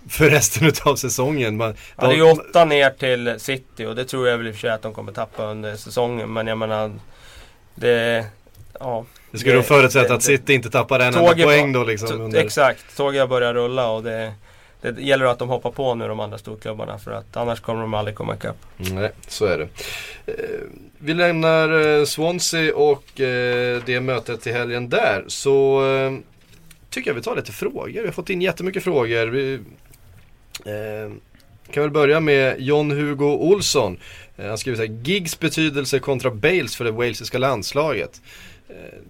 Speaker 3: För resten av säsongen. Man,
Speaker 5: ja, det är ju åtta ner till City och det tror jag väl i och för sig att de kommer tappa under säsongen. Men jag menar, det... Ja.
Speaker 3: Det skulle då förutsätta att City inte tappar en enda poäng då liksom.
Speaker 5: Under... Exakt, tåget börjar rulla och det det gäller att de hoppar på nu de andra storklubbarna för att annars kommer de aldrig komma ikapp.
Speaker 3: Nej, så är det. Eh, vi lämnar eh, Swansea och eh, det mötet till helgen där. Så tycker jag vi tar lite frågor. Vi har fått in jättemycket frågor. Vi, kan väl börja med John-Hugo Olsson. Han skriver så här, Gigs betydelse kontra Bales för det walesiska landslaget.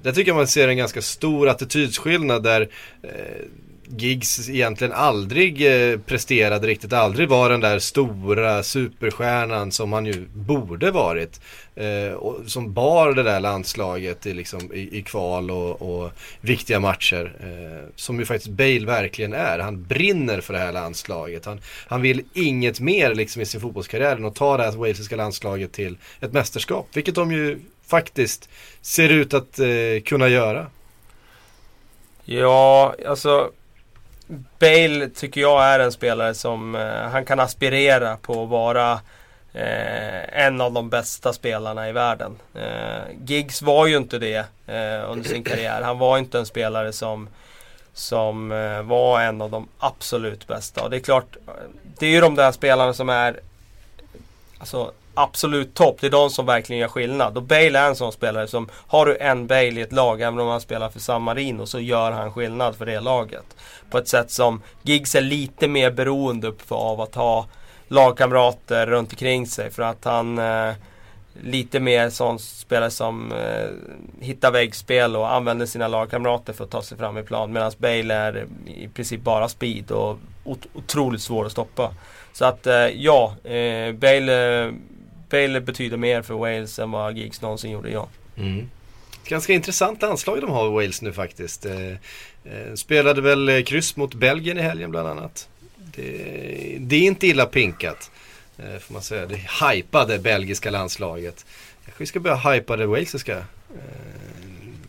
Speaker 3: Där tycker jag man ser en ganska stor attitydsskillnad där Gigs Giggs egentligen aldrig eh, presterade riktigt, aldrig var den där stora superstjärnan som han ju borde varit. Eh, och som bar det där landslaget i, liksom, i, i kval och, och, viktiga matcher. Eh, som ju faktiskt Bale verkligen är. Han brinner för det här landslaget. Han, han vill inget mer liksom, i sin fotbollskarriär än att ta det här walesiska landslaget till ett mästerskap. Vilket de ju faktiskt ser ut att eh, kunna göra.
Speaker 5: Ja, alltså Bale tycker jag är en spelare som eh, han kan aspirera på att vara eh, en av de bästa spelarna i världen. Eh, Giggs var ju inte det eh, under sin karriär. Han var inte en spelare som, som eh, var en av de absolut bästa. Och det är klart, eh, det är ju de där spelarna som är alltså, absolut topp. Det är de som verkligen gör skillnad. Och Bale är en sån spelare som, har du en Bale i ett lag, även om han spelar för San Marino, så gör han skillnad för det laget. På ett sätt som Giggs är lite mer beroende av att ha lagkamrater runt omkring sig. För att han eh, lite mer sån spelare som eh, hittar väggspel och använder sina lagkamrater för att ta sig fram i plan. Medan Bale är i princip bara speed och ot otroligt svår att stoppa. Så att eh, ja, eh, Bale, eh, Bale betyder mer för Wales än vad Giggs någonsin gjorde, ja.
Speaker 3: Mm. Ganska intressant landslag de har i Wales nu faktiskt. Eh, eh, spelade väl eh, kryss mot Belgien i helgen bland annat. Det, det är inte illa pinkat. Får man säga. Det hypade belgiska landslaget. Kanske vi ska börja hypa det walesiska.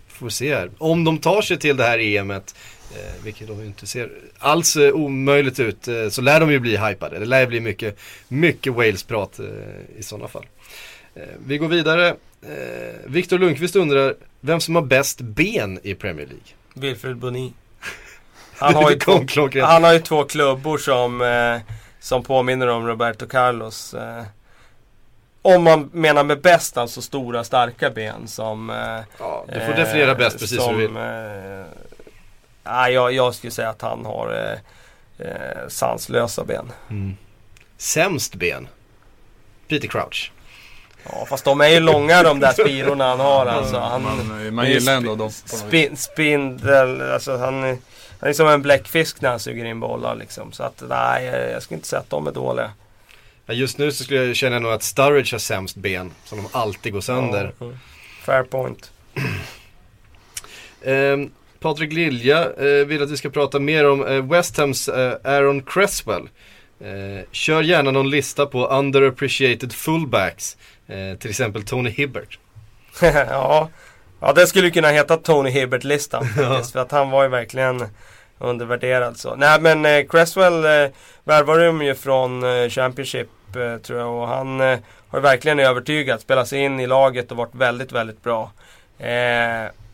Speaker 3: Får se här. Om de tar sig till det här EMet. Eh, vilket de inte ser alls eh, omöjligt ut. Eh, så lär de ju bli hypade. Det lär bli mycket, mycket Wales-prat eh, i sådana fall. Eh, vi går vidare. Eh, Viktor Lundqvist undrar vem som har bäst ben i Premier League.
Speaker 5: Wilfred Boni. Han har, ju två, han har ju två klubbor som, som påminner om Roberto Carlos. Om man menar med bäst, alltså stora starka ben som...
Speaker 3: Ja, du får definiera bäst precis som, du vill.
Speaker 5: Eh, nej, jag, jag skulle säga att han har eh, eh, sanslösa ben.
Speaker 3: Mm. Sämst ben? Peter Crouch.
Speaker 5: Ja fast de är ju långa de där spirorna han har alltså. Han,
Speaker 4: man, man gillar ändå dem.
Speaker 5: Spin, spindel, alltså han, han är som en bläckfisk när han suger in bollar liksom. Så att nej, jag skulle inte säga att de är dåliga.
Speaker 3: Just nu så skulle jag känna nog att Sturridge har sämst ben. Som de alltid går sönder. Ja,
Speaker 5: fair point.
Speaker 3: eh, Patrik Lilja eh, vill att vi ska prata mer om eh, West Hams eh, Aaron Cresswell. Eh, kör gärna någon lista på underappreciated fullbacks. Eh, till exempel Tony Hibbert.
Speaker 5: ja. ja, det skulle kunna heta Tony Hibbert-listan faktiskt. För att han var ju verkligen undervärderad så. Nej men eh, Cresswell eh, värvade de ju från eh, Championship eh, tror jag. Och han eh, har verkligen övertygat. Spelat sig in i laget och varit väldigt, väldigt bra.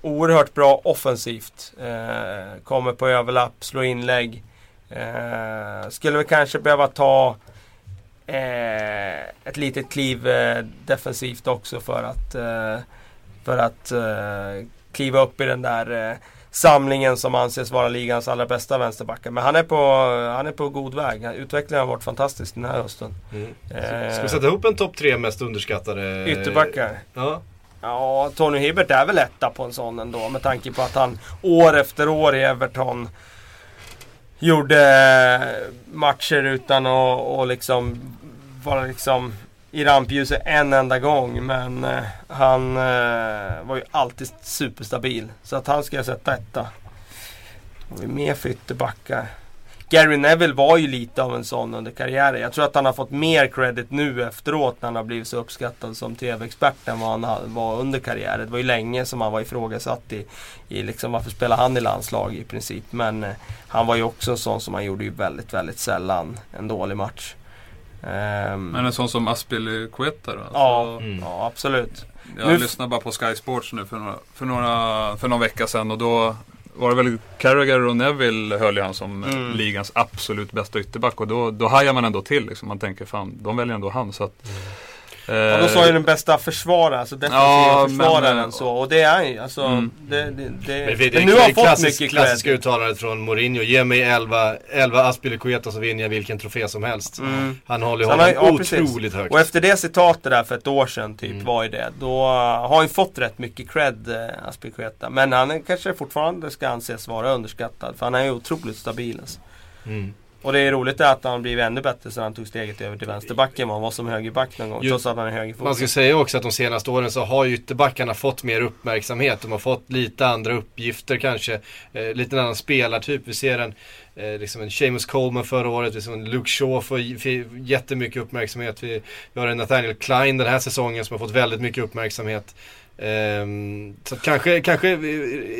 Speaker 5: Oerhört bra offensivt. Eh, kommer på överlapp, slår inlägg. Eh, skulle väl kanske behöva ta eh, ett litet kliv eh, defensivt också för att, eh, för att eh, kliva upp i den där samlingen som anses vara ligans allra bästa vänsterbackar. Men han är på, han är på god väg. Utvecklingen har varit fantastisk den här hösten. Mm.
Speaker 3: Ska vi sätta ihop en topp tre mest underskattade
Speaker 5: ytterbackar?
Speaker 3: Ja.
Speaker 5: Ja, Tony Hibbert är väl etta på en sån ändå med tanke på att han år efter år i Everton gjorde eh, matcher utan att och liksom vara liksom i rampljuset en enda gång. Men eh, han eh, var ju alltid superstabil. Så att han ska jag sätta etta. Har vi mer för ytterbackar? Gary Neville var ju lite av en sån under karriären. Jag tror att han har fått mer credit nu efteråt när han har blivit så uppskattad som TV-expert än vad han var under karriären. Det var ju länge som han var ifrågasatt i, i liksom varför spelar han i landslag i princip. Men eh, han var ju också en sån som han gjorde ju väldigt, väldigt sällan en dålig match.
Speaker 4: Um, Men en sån som Aspilicueta då? Alltså,
Speaker 5: ja, mm. ja, absolut.
Speaker 4: Jag nu lyssnade bara på Sky Sports nu för några, för några, för någon vecka sedan och då var det väl Carragher och Neville höll ju han som mm. ligans absolut bästa ytterback och då, då hajar man ändå till liksom. Man tänker fan, de väljer ändå han så att
Speaker 3: mm.
Speaker 5: Ja, då sa ju den bästa försvararen, alltså defensiva
Speaker 4: Ja, men-
Speaker 5: försvararen
Speaker 4: men-
Speaker 5: så. Och det är han ju. Alltså,
Speaker 4: Mm.
Speaker 5: det, det, det,
Speaker 3: Men det,
Speaker 5: men nu har han fått
Speaker 3: klassisk,
Speaker 5: mycket
Speaker 3: klassiska uttalandet från Mourinho. Ge mig 11, 11 Aspilicueta så vinner jag vilken trofé som helst.
Speaker 5: Mm.
Speaker 3: Han håller ju
Speaker 5: han har-
Speaker 3: honom
Speaker 5: ja, precis.
Speaker 3: otroligt högt.
Speaker 5: Och efter det citatet där för ett år sedan typ
Speaker 3: Mm.
Speaker 5: var ju det. Då uh, har han ju fått rätt mycket cred eh, Aspilicueta. Men han är, kanske fortfarande ska anses vara underskattad. För han är ju otroligt stabil alltså.
Speaker 3: Mm.
Speaker 5: Och det är roligt att han blivit ännu bättre sedan han tog steget över till vänsterbacken. Han var som högerback någon gång. Trots att han är
Speaker 3: Man ska
Speaker 5: högerfotad.
Speaker 3: säga också att de senaste åren så har ju ytterbackarna fått mer uppmärksamhet. De har fått lite andra uppgifter kanske. Eh, lite annan spelartyp. Vi ser en, eh, liksom en Seamus Coleman förra året. Ser en Luke Shaw får får jättemycket uppmärksamhet. Vi, vi har en Nathaniel Klein den här säsongen som har fått väldigt mycket uppmärksamhet. Ehm, så kanske, kanske eh,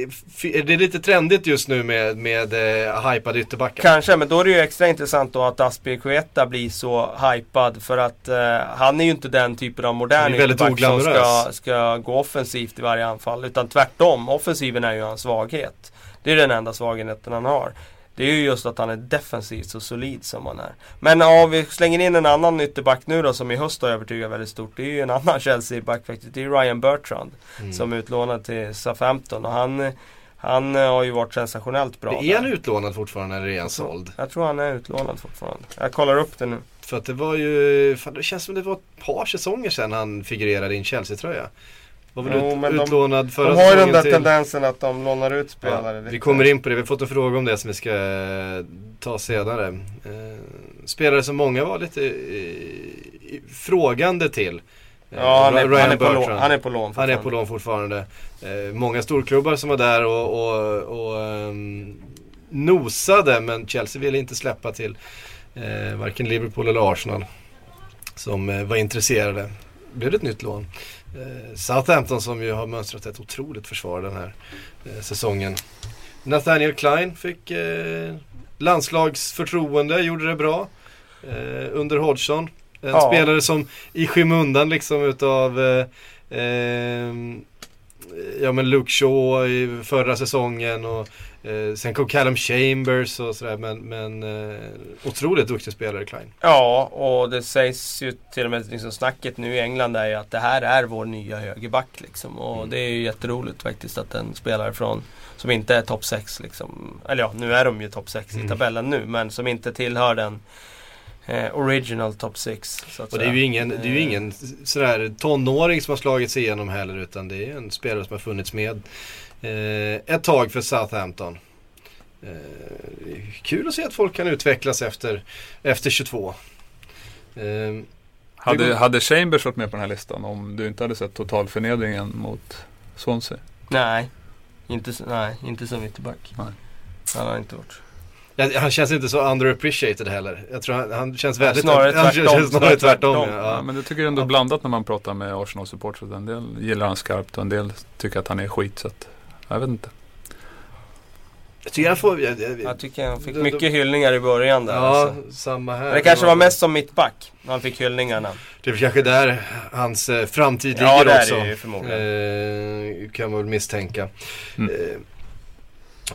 Speaker 3: f- det är lite trendigt just nu med, med eh, hypade ytterbackar.
Speaker 5: Kanske, men då är det ju extra intressant då att Aspilicueta blir så hypad. För att eh, han är ju inte den typen av modern
Speaker 3: är
Speaker 5: ytterback som ska, ska gå offensivt i varje anfall. Utan tvärtom, offensiven är ju hans svaghet. Det är den enda svagheten han har. Det är ju just att han är defensivt så solid som han är. Men om vi slänger in en annan ytterback nu då som i höst har övertygat väldigt stort. Det är ju en annan Chelsea-back faktiskt. Det är Ryan Bertrand.
Speaker 3: Mm.
Speaker 5: Som är utlånad till Southampton. Och han, han eh, har ju varit sensationellt bra.
Speaker 3: är han utlånad fortfarande eller är han såld?
Speaker 5: Jag tror han är utlånad fortfarande. Jag kollar upp det nu.
Speaker 3: För att det var ju, fan, det känns som det var ett par säsonger sedan han figurerade i en Chelsea-tröja. Var väl
Speaker 5: Jo,
Speaker 3: ut,
Speaker 5: men de-
Speaker 3: utlånad förra
Speaker 5: De har ju den där
Speaker 3: till...
Speaker 5: tendensen att de lånar ut
Speaker 3: Ja,
Speaker 5: spelare.
Speaker 3: vi
Speaker 5: lite.
Speaker 3: kommer in på det, vi har fått en fråga om det som vi ska eh, ta senare. Eh, spelare som många var lite eh, frågande till. Eh,
Speaker 5: Ja, han är, han, är på lån, han är på lån
Speaker 3: Han är på
Speaker 5: fortfarande.
Speaker 3: lån fortfarande. Eh, många storklubbar som var där och, och, och ehm, nosade men Chelsea ville inte släppa till eh, varken Liverpool eller Arsenal. Som eh, var intresserade. Blev det ett nytt lån. Eh, Southampton som ju har mönstrat ett otroligt försvar den här eh, säsongen. Nathaniel Klein fick eh, landslagsförtroende, gjorde det bra. Eh, under Hodgson. En
Speaker 5: Ja.
Speaker 3: spelare som i skymundan liksom utav eh, ehm, Ja men Luke Shaw i förra säsongen och eh, sen kom Callum Chambers och sådär men, men eh, otroligt duktig spelare Klein.
Speaker 5: Ja, och det sägs ju till och med liksom snacket nu i England är ju att det här är vår nya högerback liksom. Och
Speaker 3: Mm.
Speaker 5: det är ju jätteroligt faktiskt att en spelare från som inte är topp 6 liksom. Eller ja, nu är de ju topp 6
Speaker 3: Mm.
Speaker 5: i tabellen nu. Men som inte tillhör den eh, original top 6. Så att
Speaker 3: Och det är ju ingen, det är ju
Speaker 5: Eh,
Speaker 3: ingen sådär tonåring som har slagit sig igenom heller utan det är en spelare som har funnits med ett tag för Southampton. Eh, kul att se att folk kan utvecklas efter, efter 22. Eh,
Speaker 4: Hade,
Speaker 3: går-
Speaker 4: hade Chambers varit med på den här listan om du inte hade sett totalförnedringen mot Swansea?
Speaker 5: Nej, inte, nej, inte som ytterback.
Speaker 4: Nej.
Speaker 5: Han har inte varit.
Speaker 3: Han känns inte så underappreciated heller. Jag tror han, han känns väldigt...
Speaker 5: snarare
Speaker 3: han
Speaker 5: tvärtom,
Speaker 3: känns snarare
Speaker 5: snarare
Speaker 3: tvärtom.
Speaker 5: tvärtom.
Speaker 3: Ja.
Speaker 4: Ja, men det tycker jag ändå blandat när man pratar med Arsenal-supportrar. En del gillar han skarpt och en del tycker att han är skit. Så att, jag vet inte.
Speaker 3: Jag tycker han får... Jag, jag,
Speaker 5: Jag tycker han fick
Speaker 3: Då- då-
Speaker 5: mycket hyllningar i början där.
Speaker 3: ja,
Speaker 5: Alltså.
Speaker 3: samma här.
Speaker 5: Men det kanske var mest som mittback. Han fick hyllningarna.
Speaker 3: Det är kanske där hans eh, framtid
Speaker 5: Ja,
Speaker 3: ligger
Speaker 5: det är
Speaker 3: också.
Speaker 5: det ju förmodligen.
Speaker 3: Eh, kan man väl misstänka.
Speaker 4: Mm.
Speaker 3: Eh,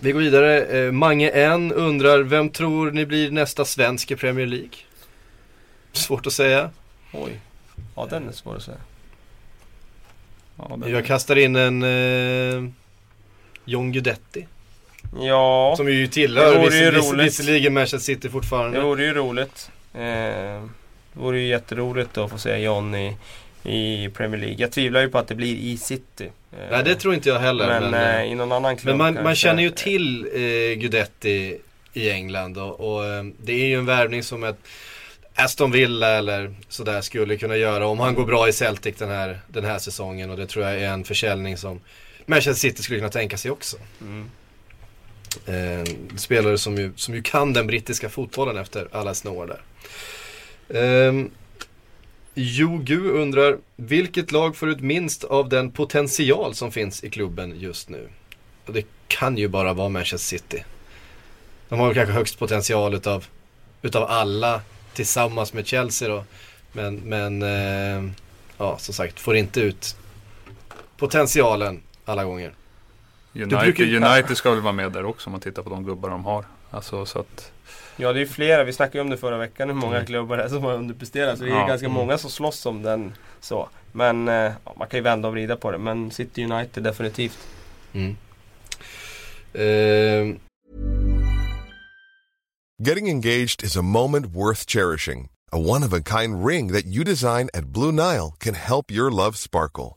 Speaker 3: vi går vidare. Eh, Mange N undrar, vem tror ni blir nästa svensk i Premier League? Svårt att säga.
Speaker 5: Oj. Ja, den är svår att säga.
Speaker 4: Ja,
Speaker 3: Jag kastar in en eh, John Guidetti.
Speaker 5: Ja,
Speaker 3: Som ju
Speaker 5: Det
Speaker 3: tillhör
Speaker 5: vore ju viss,
Speaker 3: roligt. visserligen Manchester City fortfarande.
Speaker 5: det vore ju roligt. Eh, det vore ju jätteroligt att få se John i, i Premier League. Jag tvivlar ju på att det blir i City. Eh,
Speaker 3: Nej det tror inte jag heller.
Speaker 5: men
Speaker 3: Men,
Speaker 5: eh,
Speaker 3: eh,
Speaker 5: i någon annan klubb
Speaker 3: men man, man känner ju till eh, Guidetti i England och, och eh, det är ju en värvning som ett Aston Villa eller sådär skulle kunna göra om han går bra i Celtic den här, den här säsongen och det tror jag är en försäljning som Manchester City skulle kunna tänka sig också.
Speaker 5: Mm.
Speaker 3: Eh, spelare som ju, som ju kan den brittiska fotbollen efter alla sina år där. Eh, Jogu undrar, vilket lag får ut minst av den potential som finns i klubben just nu? Och det kan ju bara vara Manchester City. De har väl kanske högst potential utav, utav alla tillsammans med Chelsea då. Men, men eh, ja, som sagt, får inte ut potentialen alla gånger.
Speaker 4: United,
Speaker 3: brukar-
Speaker 4: United ska väl vara med där också om man tittar på de gubbar de har. Alltså så att
Speaker 5: Ja det är flera, vi snackade ju om det förra veckan hur många
Speaker 3: Mm.
Speaker 5: klubbar det är som har underpresterat. Så det är
Speaker 4: Ja.
Speaker 5: ganska
Speaker 3: Mm.
Speaker 5: många som slåss om den. Så. Men eh, ja, man kan ju vända och vrida på det. Men City United definitivt.
Speaker 3: Mm. Eh,
Speaker 6: Getting engaged is a moment worth cherishing. A one of a kind ring that you design at Blue Nile can help your love sparkle.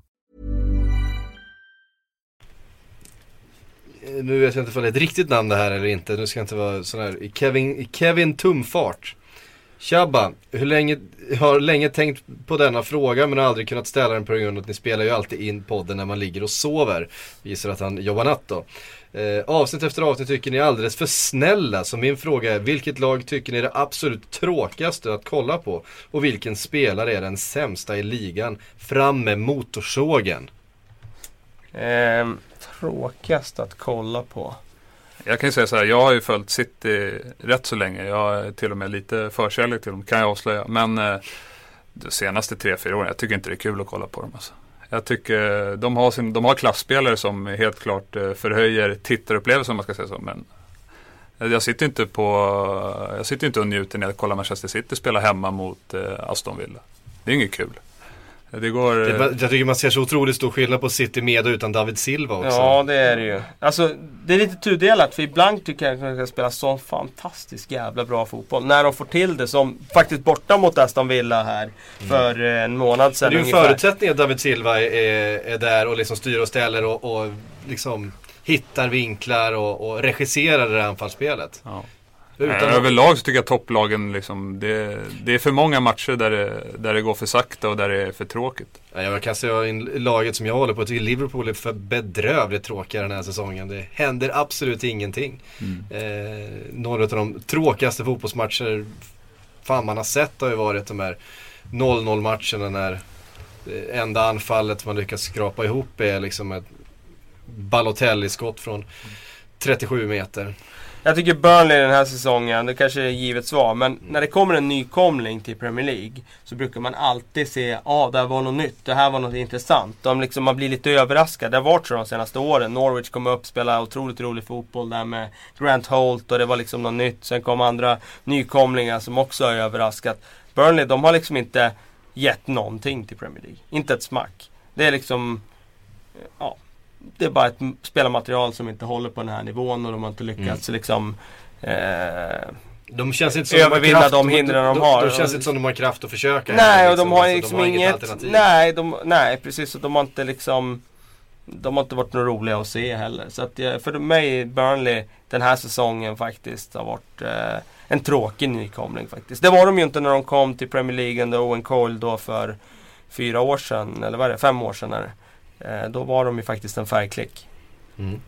Speaker 3: Eh, nu vet jag inte om det är ett riktigt namn det här eller inte. Nu ska jag inte vara sån här. Kevin, Kevin Tumfart. Tjabba, hur länge, jag har länge tänkt på denna fråga men har aldrig kunnat ställa den på grund av att ni spelar ju alltid in podden när man ligger och sover. Gissar att han jobbar natt då. Eh, avsnitt efter avsnitt tycker ni är alldeles för snälla. Så min fråga är, vilket lag tycker ni är det absolut tråkigaste att kolla på? Och vilken spelare är den sämsta i ligan? Fram med motorsågen.
Speaker 5: Eh, tråkigast att kolla på.
Speaker 4: Jag kan ju säga så här, jag har ju följt City rätt så länge. Jag är till och med lite förkärlek till dem, kan jag avslöja. Men eh, de senaste tre, fyra åren, jag tycker inte det är kul att kolla på dem. Alltså. Jag tycker eh, de har, sin, de har klassspelare som helt klart eh, förhöjer tittarupplevelsen om man ska säga så. Men jag sitter inte på, jag sitter inte och njuter när jag kollar Manchester City spela hemma mot eh, Aston Villa. Det är inget kul. Det går...
Speaker 3: Det, jag tycker man ser så otroligt stor skillnad på City med och utan David Silva också.
Speaker 5: Ja det är det ju. Alltså det är lite tudelat för ibland tycker jag att de ska spela sån fantastisk jävla bra fotboll. När de får till det som faktiskt borta mot Aston Villa här för eh, en månad
Speaker 3: Men
Speaker 5: sedan
Speaker 3: det är ju en förutsättning att David Silva är, är där och liksom styr och ställer och, och liksom hittar vinklar och, och regisserar det här anfallsspelet.
Speaker 4: ja.
Speaker 3: Utan
Speaker 4: överlag så tycker jag topplagen liksom, det, det är för många matcher där det, där det går för sakta och där det är för tråkigt.
Speaker 3: Ja, jag kan säga in laget som jag håller på, jag tycker Liverpool är för bedrövligt tråkiga den här säsongen. Det händer absolut ingenting. Eh, några av de tråkigaste fotbollsmatcher fan man har sett har ju varit de här 0-0 matcherna när det enda anfallet man lyckas skrapa ihop är liksom ett Balotelli-skott från 37 meter.
Speaker 5: Jag tycker Burnley den här säsongen, det kanske är givet svar, men när det kommer en nykomling till Premier League så brukar man alltid se, ja ah, det här var något nytt, det här var något intressant. De liksom, man blir lite överraskad. Det har varit så de senaste åren. Norwich kom upp, spelade otroligt rolig fotboll där med Grant Holt och det var liksom något nytt. Sen kom andra nykomlingar som också har överraskat. Burnley, de har liksom inte gett någonting till Premier League. Inte ett smack. Det är liksom, ja, det är bara ett spelarmaterial som inte håller på den här nivån och de har inte lyckats liksom eh,
Speaker 3: De känns inte som de
Speaker 5: Övervinna
Speaker 3: kraft-
Speaker 5: de hindren de har.
Speaker 3: De känns inte som de har kraft att försöka.
Speaker 5: Nej, och de har
Speaker 3: Alltså,
Speaker 5: liksom
Speaker 3: har
Speaker 5: inget...
Speaker 3: alternativ.
Speaker 5: nej, de, nej, precis. Och de har inte liksom... De har inte varit några roliga att se heller. Så att jag- för mig, Burnley, den här säsongen faktiskt har varit eh, en tråkig nykomling faktiskt. Det var de ju inte när de kom till Premier League under Owen Cole då för fyra år sedan, eller vad är det, fem år sedan är det. Eh, då var de ju faktiskt en färgklick.
Speaker 3: Mm.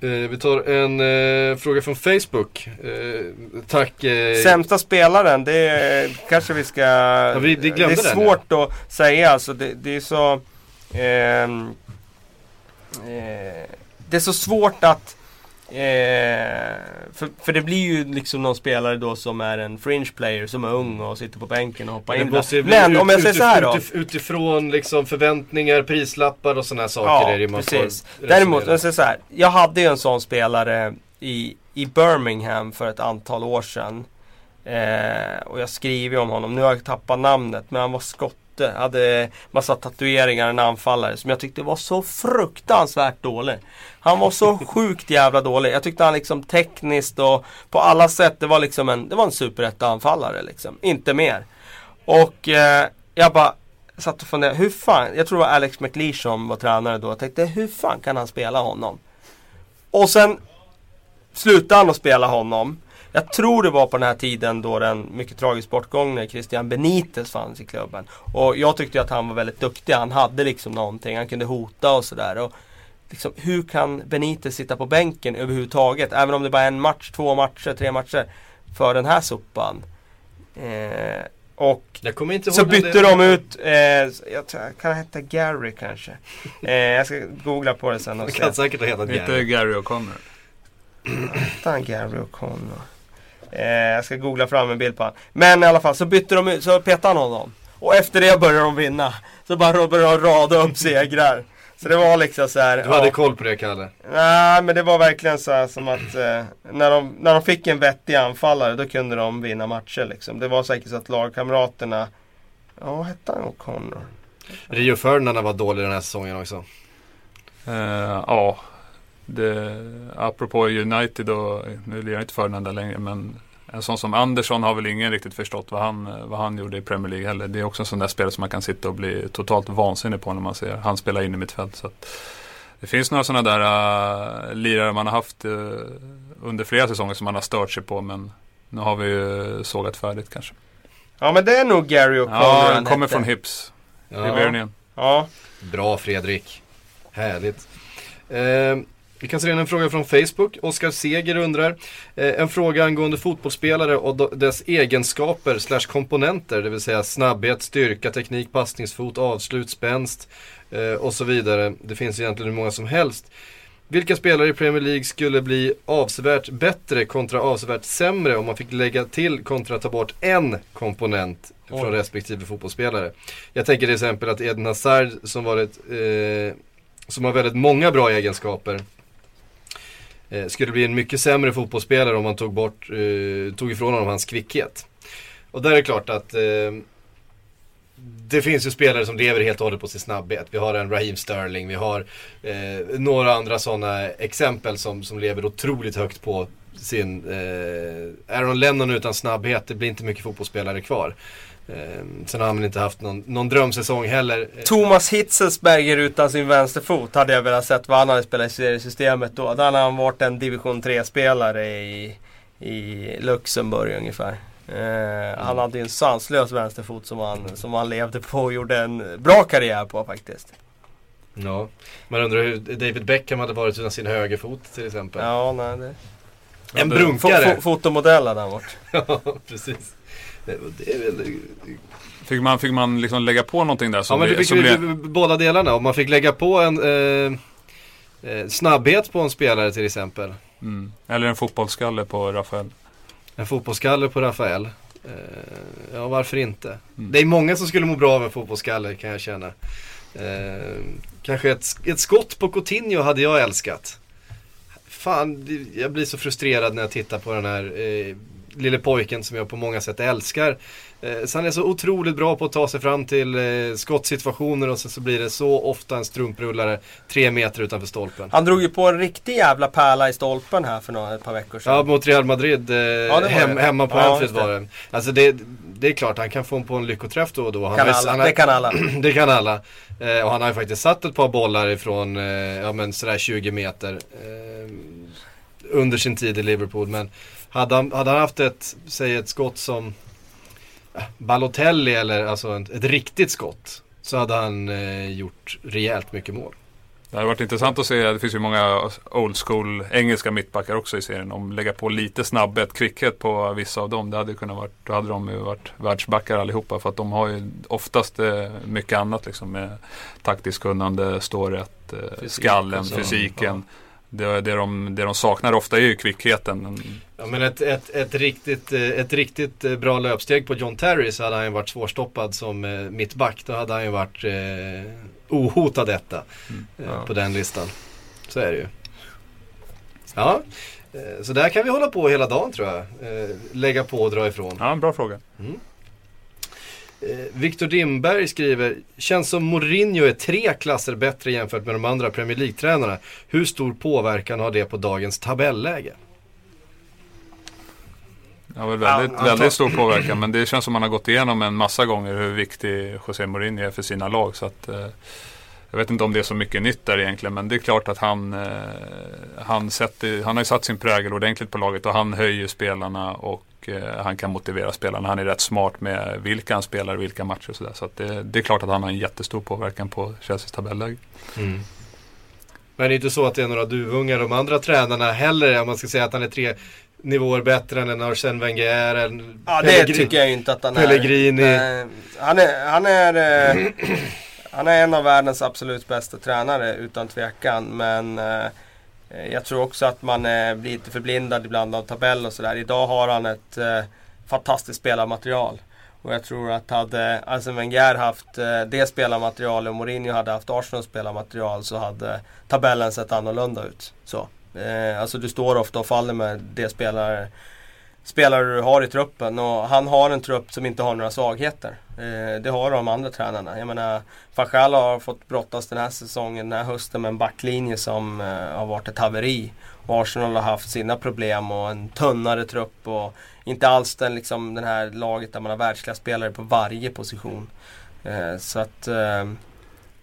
Speaker 3: Eh, vi tar en eh, fråga från Facebook. Eh, tack.
Speaker 5: Sämsta spelaren, det är, kanske vi ska...
Speaker 3: vi- vi glömde
Speaker 5: det är
Speaker 3: den,
Speaker 5: svårt att säga alltså. Det, det är så... ehm, eh, det är så svårt att... Eh, för, för det blir ju liksom någon spelare då som är en fringe player som är ung och sitter på bänken och hoppar in.
Speaker 3: måste
Speaker 5: Men
Speaker 3: ut-
Speaker 5: om jag säger så här då.
Speaker 3: utif- Utifrån liksom förväntningar, prislappar och sådana här saker
Speaker 5: Ja,
Speaker 3: är det man
Speaker 5: precis.
Speaker 3: får
Speaker 5: Däremot,
Speaker 3: resonera.
Speaker 5: jag säger så här. Jag hade ju en sån spelare i, i Birmingham för ett antal år sedan. Eh, och jag skriver om honom. Nu har jag tappat namnet, men han var skotte. Hade massa tatueringar, en anfallare som jag tyckte var så fruktansvärt dålig. Han var så sjukt jävla dålig. Jag tyckte han liksom tekniskt och på alla sätt, det var liksom en, det var en liksom. Inte mer. Och eh, jag bara satt och funderade, hur fan, jag tror det var Alex McLeish som var tränare då. Jag tänkte, hur fan kan han spela honom? Och sen slutade han att spela honom. Jag tror det var på den här tiden då den mycket tragisk bortgång när Christian Benitez fanns i klubben. Och jag tyckte att han var väldigt duktig. Han hade liksom någonting. Han kunde hota och sådär. Och liksom, hur kan Benitez sitta på bänken överhuvudtaget? Även om det bara är en match, två matcher, tre matcher. För den här sopan. Eh, Och
Speaker 3: Jag kommer inte ihåg
Speaker 5: så bytte de ut, eh, jag tror, kan han heta Gary kanske? Eh, jag ska googla på det sen och
Speaker 3: Det
Speaker 5: se.
Speaker 3: kan säkert ha hetat
Speaker 4: Inte
Speaker 3: Gary.
Speaker 4: Gary O'Connor.
Speaker 5: Hette han Gary O'Connor? Eh, jag ska googla fram en bild på honom. Men i alla fall så bytte de ut, så petade han honom. Och efter det började de vinna. Så bara började de rada upp segrar. Så det var liksom så här.
Speaker 3: Du hade
Speaker 5: ja.
Speaker 3: koll på det Kalle?
Speaker 5: Nej men det var verkligen så här som att eh, när, de, när de fick en vettig anfallare då kunde de vinna matcher liksom. Det var säkert så att lagkamraterna Ja, vad hette han O'Connor?
Speaker 3: Rio Ferdinand var dålig den här säsongen också.
Speaker 4: Eh, ja, det, apropå United och nu lirar inte Ferdinand där längre men en sån som Andersson har väl ingen riktigt förstått vad han, vad han gjorde i Premier League heller. Det är också en sån där spelare som man kan sitta och bli totalt vansinnig på när man ser han spela in i mittfält. Så att det finns några sådana där uh, lirare man har haft uh, under flera säsonger som man har stört sig på men nu har vi ju sågat färdigt kanske.
Speaker 5: Ja men det är nog Gary O'Connor
Speaker 4: Ja, han kommer från Hips,
Speaker 3: Ja.
Speaker 4: Hibernian.
Speaker 5: Ja.
Speaker 3: Bra Fredrik. Härligt. Eh, vi kan se en fråga från Facebook. Oskar Seger undrar. Eh, en fråga angående fotbollsspelare och dess egenskaper slash komponenter. Det vill säga snabbhet, styrka, teknik, passningsfot, avslut, spänst eh, och så vidare. Det finns egentligen hur många som helst. Vilka spelare i Premier League skulle bli avsevärt bättre kontra avsevärt sämre om man fick lägga till kontra ta bort en komponent från
Speaker 5: Oj.
Speaker 3: respektive fotbollsspelare? Jag tänker till exempel att Eden Hazard som varit eh, som har väldigt många bra egenskaper Eh, skulle bli en mycket sämre fotbollsspelare om man tog bort, eh, tog ifrån honom hans kvickhet. Och där är det klart att eh, det finns ju spelare som lever helt och hållet på sin snabbhet. Vi har en Raheem Sterling, vi har eh, några andra sådana exempel som, som lever otroligt högt på sin eh, Aaron Lennon utan snabbhet, det blir inte mycket fotbollsspelare kvar. Eh, sen har han väl inte haft någon, någon drömsäsong heller.
Speaker 5: Thomas Hitzelsberger utan sin vänsterfot hade jag velat sett vad han hade spelat i seriesystemet då. Då hade han varit en division 3-spelare i, i Luxemburg ungefär. Eh, Han hade en sanslös vänsterfot som han, som han levde på och gjorde en bra karriär på faktiskt.
Speaker 3: Ja, man undrar hur David Beckham hade varit utan sin högerfot till exempel.
Speaker 5: Ja, nej, det...
Speaker 3: En brunkare.
Speaker 5: fo- fotomodell hade han varit.
Speaker 3: Ja, precis. Det, det är väl...
Speaker 4: Fick man, fick man liksom lägga på någonting där
Speaker 3: Ja
Speaker 4: som,
Speaker 3: men det
Speaker 4: blir-
Speaker 3: fick
Speaker 4: som blir,
Speaker 3: båda delarna. Om man fick lägga på en eh, eh, snabbhet på en spelare till exempel.
Speaker 4: mm, Eller en fotbollsskalle på Rafael.
Speaker 3: En fotbollsskalle på Rafael. Eh, ja, varför inte?
Speaker 4: Mm.
Speaker 3: Det är många som skulle må bra av en fotbollsskalle kan jag känna. Eh, kanske ett, ett skott på Coutinho hade jag älskat. Fan, jag blir så frustrerad när jag tittar på den här eh, lille pojken som jag på många sätt älskar. Eh, så han är så otroligt bra på att ta sig fram till eh, skottsituationer och sen så blir det så ofta en strumprullare tre meter utanför stolpen.
Speaker 5: Han drog ju på en riktig jävla pärla i stolpen här för några, ett par veckor sedan.
Speaker 3: Ja, mot Real Madrid. Eh,
Speaker 5: var
Speaker 3: hem, hemma på
Speaker 5: Ja,
Speaker 3: Anfield var det. Alltså det, det är klart, han kan få på en lyckoträff då och då. Han
Speaker 5: kan alla,
Speaker 3: han har-
Speaker 5: det kan alla.
Speaker 3: det kan alla. Och han har ju faktiskt satt ett par bollar ifrån, ja men sådär 20 meter. Under sin tid i Liverpool. Men hade han, hade han haft ett, säg ett skott som ja, Balotelli eller alltså ett, ett riktigt skott. Så hade han eh, gjort rejält mycket mål.
Speaker 4: Det hade varit intressant att se, det finns ju många old school engelska mittbackar också i serien. Om lägga på lite snabbhet, kvickhet på vissa av dem. Det hade kunnat varit, då hade de ju varit världsbackar allihopa. För att de har ju oftast eh, mycket annat liksom. Med taktiskt kunnande, stå rätt, eh,
Speaker 5: Fysik
Speaker 4: skallen,
Speaker 5: och så.
Speaker 4: fysiken. Det, det, de, det de saknar ofta är ju kvickheten.
Speaker 3: Ja men ett, ett, ett, riktigt, eh, ett riktigt eh, bra löpsteg på John Terry så hade han ju varit svårstoppad som eh, mittback. Då hade han ju varit eh, ohotad detta eh,
Speaker 5: Ja.
Speaker 3: på den listan. Så är det ju. Ja, så där kan vi hålla på hela dagen tror jag. Lägga på och dra ifrån.
Speaker 4: Ja, en bra fråga.
Speaker 3: Eh, Viktor Dimberg skriver, känns som Mourinho är tre klasser bättre jämfört med de andra Premier League-tränarna. Hur stor påverkan har det på dagens tabelläge?
Speaker 4: Det har väl väldigt,
Speaker 3: Ja,
Speaker 4: väldigt stor påverkan. Men det känns som man har gått igenom en massa gånger hur viktig José Mourinho är för sina lag. Så att, eh, jag vet inte om det är så mycket nytt där egentligen. Men det är klart att han, eh, han, sätter, han har ju satt sin prägel ordentligt på laget. Och han höjer spelarna och eh, han kan motivera spelarna. Han är rätt smart med vilka han spelar, vilka matcher och sådär. Så att det, det är klart att han har en jättestor påverkan på Chelseas tabelläge.
Speaker 3: Men det är inte så att det är några duvungar de andra tränarna heller. Om man ska säga att han är tre, nivåer bättre än en Arsène Wenger, en
Speaker 5: Ja det
Speaker 3: Pellegrini.
Speaker 5: tycker jag inte att han
Speaker 3: Pellegrini.
Speaker 5: är. Eh, Han är, han är, eh, han är en av världens absolut bästa tränare utan tvekan. Men eh, Eh, jag tror också att man eh, blir lite förblindad ibland av tabell och sådär. Idag har han ett eh, fantastiskt spelarmaterial. Och jag tror att hade Arsene Wenger haft det spelarmaterialet och Mourinho hade haft Arsenals spelarmaterial så hade tabellen sett annorlunda ut. Så. Alltså du står ofta och faller med det spelare, spelare du har i truppen och han har en trupp som inte har några svagheter. Eh, det har de andra tränarna. Jag menar, Fajal har fått brottas den här säsongen, den här hösten med en backlinje som eh, har varit ett haveri. Och Arsenal har haft sina problem och en tunnare trupp och inte alls den, liksom, den här laget där man har världsklasspelare på varje position. Eh, så att eh,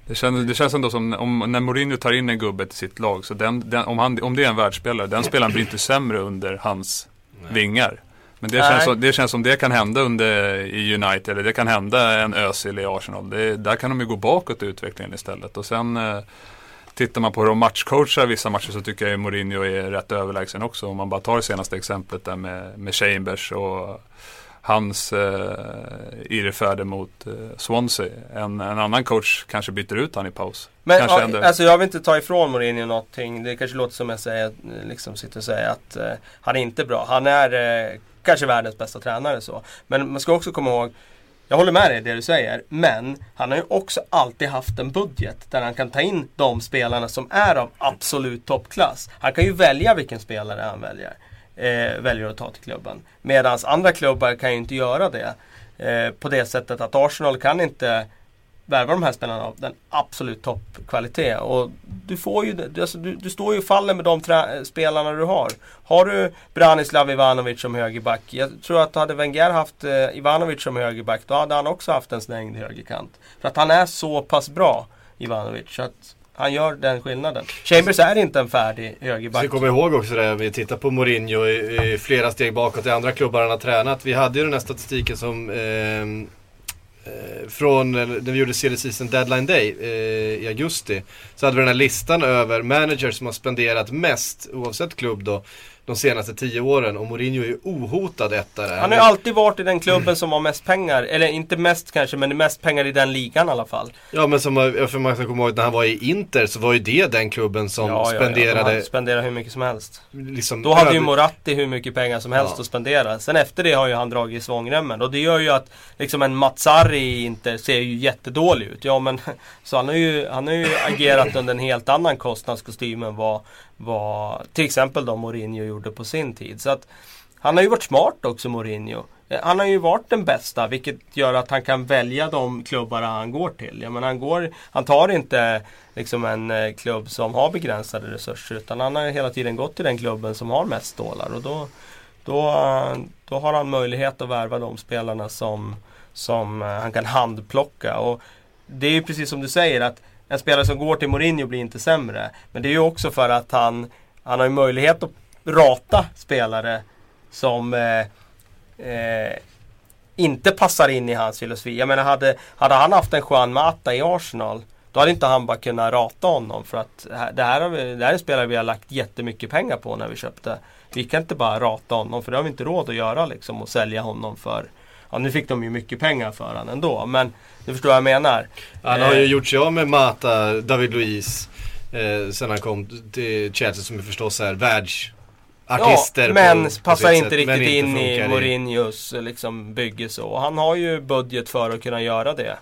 Speaker 4: Det känns, det känns ändå som om, när Mourinho tar in en gubbe till sitt lag, så den, den, om, han, om det är en världsspelare, den spelaren blir inte sämre under hans vingar. Men det känns, som, det känns som det kan hända under i United, eller det kan hända en Özil i Arsenal. Det, där kan de ju gå bakåt i utvecklingen istället. Och sen eh, tittar man på hur de matchcoachar vissa matcher så tycker jag ju Mourinho är rätt överlägsen också. Om man bara tar det senaste exemplet där med, med Chambers och hans eh, irrfärder mot eh, Swansea. En, en annan coach kanske byter ut han i paus.
Speaker 5: Men
Speaker 4: kanske
Speaker 5: ja,
Speaker 4: ändå-
Speaker 5: alltså jag vill inte ta ifrån Mourinho någonting. Det kanske låter som jag säger, liksom sitter och säger att eh, han är inte bra. Han är eh, kanske världens bästa tränare så. Men man ska också komma ihåg jag håller med dig i det du säger, men han har ju också alltid haft en budget där han kan ta in de spelarna som är av absolut toppklass. Han kan ju välja vilken spelare han väljer, eh, väljer att ta till klubben. Medan andra klubbar kan ju inte göra det. Eh, på det sättet att Arsenal kan inte värva de här spelarna av den absolut toppkvalitet. Och du får ju, du, alltså, du, du står ju och faller med de trä- eh, spelarna du har. Har du Branislav Ivanovic som högerback. Jag tror att hade Wenger haft eh, Ivanovic som högerback då hade han också haft en snängd högerkant. För att han är så pass bra, Ivanovic. Så att han gör den skillnaden. Chambers är inte en färdig högerback.
Speaker 3: Så kommer ihåg också det, vi tittar på Mourinho i, i flera steg bakåt i andra klubbar han har tränat. Vi hade ju den här statistiken som eh, eh från när vi gjorde silly season deadline day eh, i augusti. Så hade vi den här listan över managers som har spenderat mest, oavsett klubb då, de senaste tio åren. Och Mourinho är ju ohotad etta där.
Speaker 5: Han har ju alltid varit i den klubben som har mest pengar. Eller inte mest kanske, men mest pengar i den ligan i alla fall.
Speaker 3: Ja men som, för man ska komma ihåg när han var i Inter så var ju det den klubben som
Speaker 5: Ja, ja, ja.
Speaker 3: spenderade
Speaker 5: hur mycket som helst.
Speaker 3: liksom
Speaker 5: Då hade ju Moratti hur mycket pengar som helst
Speaker 3: Ja.
Speaker 5: att spendera. Sen efter det har ju han dragit i svångremmen. Och det gör ju att liksom en Mazzari inte ser ju jättedålig ut. Ja men så han har ju, han har ju agerat under en helt annan kostnadskostym än vad, vad till exempel då Mourinho gjorde på sin tid. Så att han har ju varit smart också Mourinho. Eh, han har ju varit den bästa vilket gör att han kan välja de klubbar han går till. Jag menar, han, går, han tar inte liksom en eh, klubb som har begränsade resurser utan han har hela tiden gått till den klubben som har mest stålar. Och då, då, då har han möjlighet att värva de spelarna som, som eh, han kan handplocka. Och det är ju precis som du säger att en spelare som går till Mourinho blir inte sämre. Men det är ju också för att han, han har ju möjlighet att rata spelare som eh, eh, inte passar in i hans filosofi. Jag menar hade, hade han haft en Juan Mata i Arsenal då hade inte han bara kunnat rata honom för att det här- har vi, det här är en spelare vi har lagt jättemycket pengar på när vi köpte. Vi kan inte bara rata honom för det har vi inte råd att göra liksom och sälja honom för Ja nu fick de ju mycket pengar för honom ändå men du förstår vad jag menar.
Speaker 3: Han har ju
Speaker 5: Eh,
Speaker 3: gjort sig av med Mata, David Luiz. Eh, sen han kom till Chelsea som är förstås är världsartister.
Speaker 5: Ja, men
Speaker 3: på- på
Speaker 5: passar
Speaker 3: sitt
Speaker 5: inte
Speaker 3: sätt,
Speaker 5: riktigt
Speaker 3: inte
Speaker 5: in i Mourinhos liksom, bygge så. Och Han har ju budget för att kunna göra det.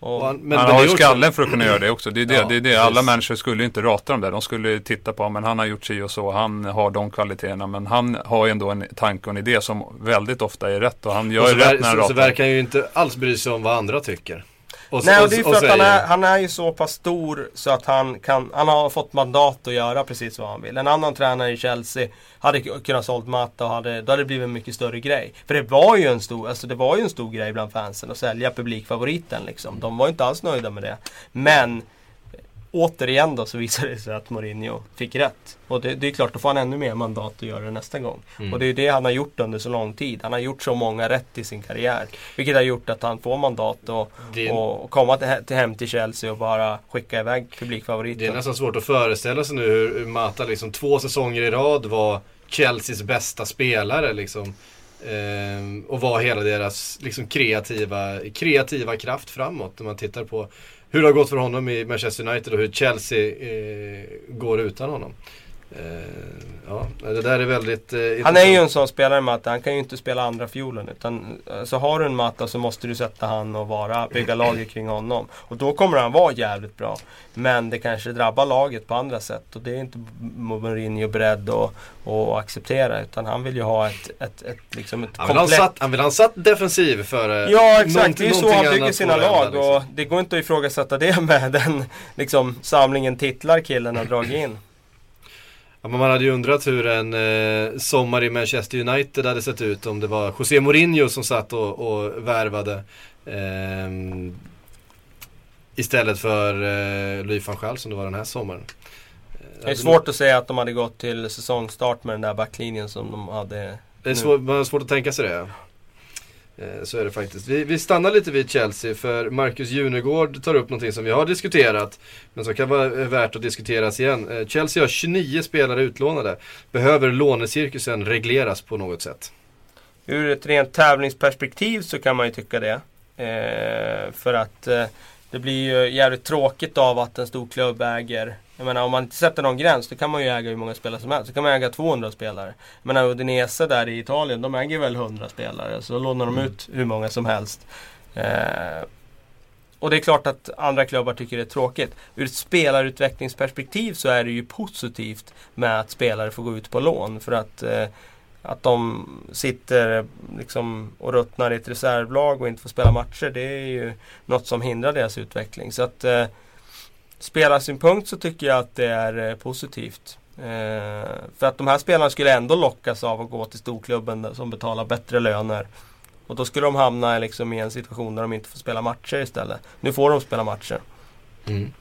Speaker 3: Han, men,
Speaker 4: han
Speaker 3: men
Speaker 4: har ju skallen för att kunna göra det också. Det är det.
Speaker 3: Ja,
Speaker 4: det, är det. Alla
Speaker 3: precis.
Speaker 4: människor skulle ju inte rata dem där. De skulle titta på, men han har gjort si och så. Han har de kvaliteterna. Men han har ju ändå en tanke och en idé som väldigt ofta är rätt. Och han gör
Speaker 3: Och
Speaker 4: rätt när han
Speaker 3: så, så
Speaker 4: ratar.
Speaker 3: verkar han ju inte alls bry sig om vad andra tycker. Och
Speaker 5: Nej, och
Speaker 3: och-
Speaker 5: det är
Speaker 3: och
Speaker 5: för att han är, han är ju så pass stor så att han kan, han har fått mandat att göra precis vad han vill. En annan tränare i Chelsea hade kunnat sålt Mata och hade, då hade det blivit en mycket större grej. För det var ju en stor, alltså det var ju en stor grej bland fansen att sälja publikfavoriten liksom. De var ju inte alls nöjda med det. Men återigen då så visade det sig att Mourinho fick rätt. Och det, det är klart, då får han ännu mer mandat att göra det nästa gång.
Speaker 3: Mm.
Speaker 5: Och det är det han har gjort under så lång tid. Han har gjort så många rätt i sin karriär. Vilket har gjort att han får mandat att
Speaker 3: Det-
Speaker 5: och, komma till, till hem till Chelsea och bara skicka iväg
Speaker 3: Det är
Speaker 5: publikfavoriten.
Speaker 3: nästan svårt att föreställa sig nu hur hur Mata liksom två säsonger i rad var Chelseas bästa spelare liksom. Eh, och var hela deras liksom, kreativa, kreativa kraft framåt. När man tittar på hur det har gått för honom i Manchester United och hur Chelsea eh, går utan honom. Eh, ja, det där är väldigt eh,
Speaker 5: Han är ju en sån spelare Matta, han kan ju inte spela andra fiolen utan Så har du en Matta så måste du sätta han och vara, bygga laget kring honom. Och då kommer han vara jävligt bra. Men det kanske drabbar laget på andra sätt och det är inte Mourinho beredd att, att acceptera. Utan han vill ju ha ett, ett, ett, liksom ett
Speaker 3: han, vill komplett... satt, han vill ha satt defensiv före
Speaker 5: Ja exakt, det är ju så han bygger sina lag. Liksom. Och det går inte att ifrågasätta det med den liksom, samlingen titlar killen har dragit in.
Speaker 3: Ja, man hade ju undrat hur en eh, sommar i Manchester United hade sett ut om det var José Mourinho som satt och, och värvade. Eh, istället för eh, Louis van Gaal som det var den här sommaren.
Speaker 5: Det är svårt att säga att de hade gått till säsongstart med den där backlinjen som de hade.
Speaker 3: Det är svår, man har svårt att tänka sig det. Eh, så är det faktiskt. Vi, vi, stannar lite vid Chelsea för Marcus Junegård tar upp någonting som vi har diskuterat. Men som kan vara eh, värt att diskuteras igen. Eh, Chelsea har 29 spelare utlånade. Behöver lånecirkusen regleras på något sätt?
Speaker 5: Ur ett rent tävlingsperspektiv så kan man ju tycka det. Eh, för att eh, det blir ju jävligt tråkigt av att en stor klubb äger jag menar om man inte sätter någon gräns då kan man ju äga hur många spelare som helst. Så kan man äga 200 spelare. Jag menar Udinese där i Italien, de äger väl 100 spelare. Så lånar de ut hur många som helst. Eh, och det är klart att andra klubbar tycker det är tråkigt. Ur ett spelarutvecklingsperspektiv så är det ju positivt med att spelare får gå ut på lån. För att, eh, att de sitter liksom och ruttnar i ett reservlag och inte får spela matcher. Det är ju något som hindrar deras utveckling. Så att eh, spelarsynpunkt så tycker jag att det är eh, positivt. Eh, för att de här spelarna skulle ändå lockas av att gå till storklubben som betalar bättre löner. Och då skulle de hamna eh, liksom i en situation där de inte får spela matcher istället. Nu får de spela matcher. Mm.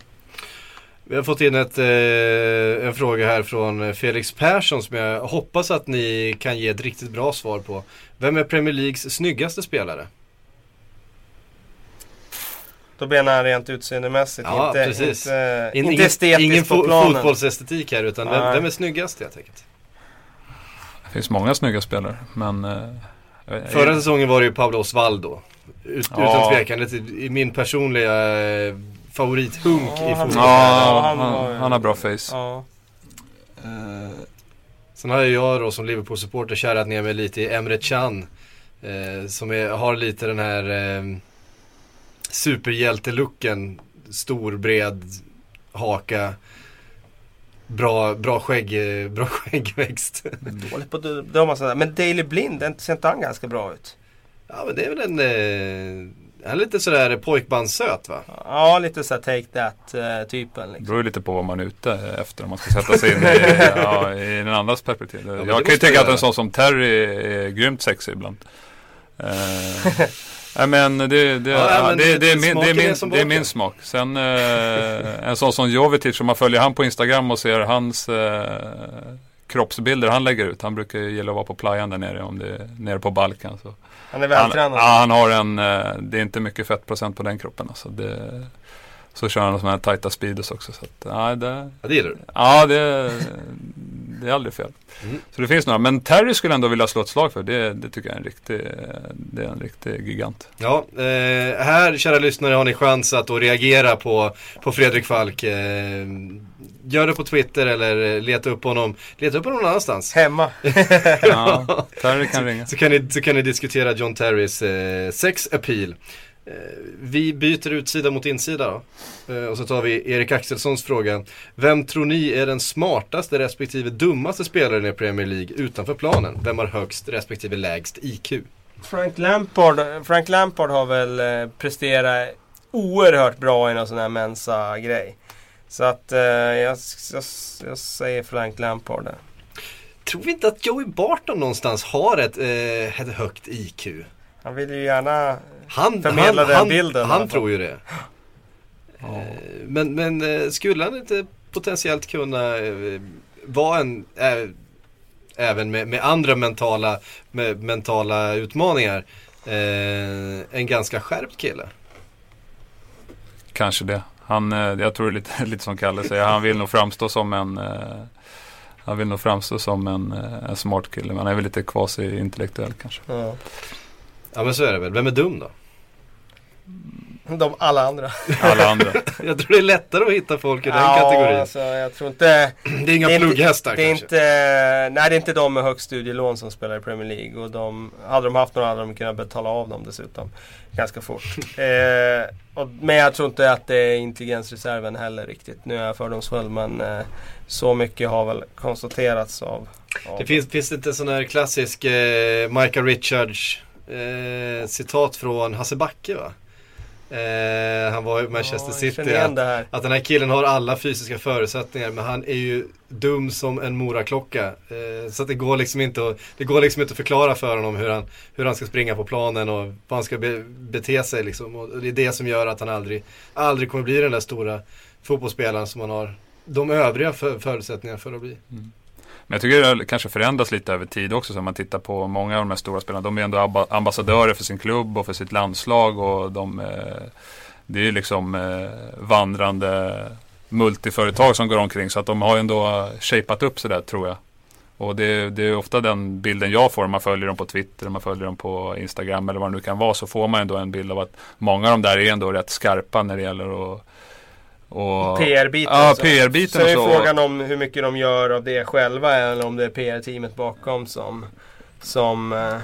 Speaker 3: Vi har fått in ett, eh, en fråga här från Felix Persson som jag hoppas att ni kan ge ett riktigt bra svar på. Vem är Premier Leagues snyggaste spelare?
Speaker 5: Då menar han rent utseendemässigt,
Speaker 3: ja,
Speaker 5: inte,
Speaker 3: precis.
Speaker 5: inte, In, inte estetiskt
Speaker 3: ingen
Speaker 5: fo på planen.
Speaker 3: fotbollsestetik här utan vem, vem, är snyggast helt enkelt?
Speaker 4: Det finns många snygga spelare men eh,
Speaker 3: Förra jag... säsongen var det ju Pablo Osvaldo. Ut, ja. Utan tvekan, i min personliga eh, favorithunk ja, i fotboll.
Speaker 4: Ja, han, han, han, har bra face. Ja.
Speaker 3: Uh, sen har jag då som Liverpool-supporter kärat ner mig lite i Emre Can. Uh, som är, har lite den här uh, superhjältelucken. Stor, bred haka. Bra, bra, skägg, bra skäggväxt.
Speaker 5: Dåligt på döma Men Daily Blind, ser inte han ganska bra ut?
Speaker 3: Ja men det är väl en... Eh, han är lite sådär pojkbandssöt va?
Speaker 5: Ja lite såhär take that uh, typen.
Speaker 4: Liksom. Det beror lite på vad man är ute efter om man ska sätta sig in i, ja, i den andras perspektiv. Ja, jag kan ju tycka att en sån som Terry är grymt sexig ibland. Uh, Nej men det, det, ja, men det, det, är, min, det, är, min, det är min smak. Sen eh, en sån som Jovetic, om man följer han på Instagram och ser hans eh, kroppsbilder han lägger ut. Han brukar gilla att vara på playan där nere, om det är nere på Balkan. Så.
Speaker 5: Han är vältränad.
Speaker 4: Ja, han har en, eh, det är inte mycket fettprocent på den kroppen. Alltså. Det, så kör han sådana här tajta speedos också. Så att, ja, det,
Speaker 3: ja, det gillar du?
Speaker 4: Ja, det, det är aldrig fel. Mm. Så det finns några. Men Terry skulle ändå vilja slå ett slag för. Det, det tycker jag är en riktig, det är en riktig gigant.
Speaker 3: Ja, eh, här kära lyssnare har ni chans att då reagera på, på Fredrik Falk. Eh, gör det på Twitter eller leta upp honom. Leta upp honom någon annanstans.
Speaker 5: Hemma.
Speaker 4: ja, Terry kan ringa.
Speaker 3: Så, så, kan ni, så kan ni diskutera John Terrys eh, sex appeal. Eh, vi byter utsida mot insida då. Eh, och så tar vi Erik Axelssons fråga. Vem tror ni är den smartaste respektive dummaste spelaren i Premier League utanför planen? Vem har högst respektive lägst IQ?
Speaker 5: Frank Lampard, Frank Lampard har väl eh, presterat oerhört bra i någon sån här Mensa-grej. Så att jag, jag, jag, säger Frank Lampard där.
Speaker 3: Tror vi inte att Joey Barton någonstans har ett, ett högt IQ?
Speaker 5: Han vill ju gärna han, förmedla han, den
Speaker 3: han,
Speaker 5: bilden.
Speaker 3: Han tror ju det. Ja. Eh, men, men eh, skulle han inte potentiellt kunna eh, vara en, även med, med andra mentala, med mentala utmaningar, en ganska skärpt kille?
Speaker 4: Kanske det. Han, jag tror lite, lite som Kalle säger, han vill nog framstå som en Han vill nog framstå som en, en smart kille men han är väl lite quasi-intellektuell kanske.
Speaker 5: Ja.
Speaker 3: Ja men så är det väl. Vem är dum då?
Speaker 5: De alla andra.
Speaker 4: Alla andra.
Speaker 3: Jag tror det är lättare att hitta folk i den
Speaker 5: ja,
Speaker 3: kategorin.
Speaker 5: Alltså, jag tror inte...
Speaker 3: det är inga
Speaker 5: det är inte-
Speaker 3: plugghästar
Speaker 5: Det är
Speaker 3: kanske.
Speaker 5: inte, nej det är inte de med högst studielån som spelar i Premier League. Och de, hade de haft några hade de kunnat betala av dem dessutom. Ganska fort. eh, och, men jag tror inte att det är intelligensreserven heller riktigt. Nu är jag fördomsfull men eh, så mycket har väl konstaterats av... av
Speaker 3: Det finns, finns det inte sån här klassisk eh, Michael Richards eh, citat från Hasse Backe va? Eh, han var i Manchester
Speaker 5: Ja,
Speaker 3: City. Att, att den här killen har alla fysiska förutsättningar men han är ju dum som en moraklocka. Eh, så att det går liksom inte att, det går liksom inte att förklara för honom hur han, hur han ska springa på planen och vad han ska be, bete sig liksom. Och det är det som gör att han aldrig, aldrig kommer bli den där stora fotbollsspelaren som han har de övriga för, förutsättningarna för att bli.
Speaker 4: Men jag tycker det kanske förändras lite över tid också. Så om man tittar på många av de här stora spelarna. De är ändå ambassadörer för sin klubb och för sitt landslag. Och de, eh, det är ju liksom eh, vandrande multiföretag som går omkring. Så att de har ju ändå shapat upp sig där tror jag. Och det, det är ofta den bilden jag får om man följer dem på Twitter, om man följer dem på Instagram eller vad det nu kan vara. Så får man ändå en bild av att många av dem där är ändå rätt skarpa när det gäller att och,
Speaker 5: PR-biten.
Speaker 4: Ja,
Speaker 5: så.
Speaker 4: PR-biten
Speaker 5: Så är
Speaker 4: så.
Speaker 5: frågan om hur mycket de gör av det själva eller om det är PR-teamet bakom som, som eh,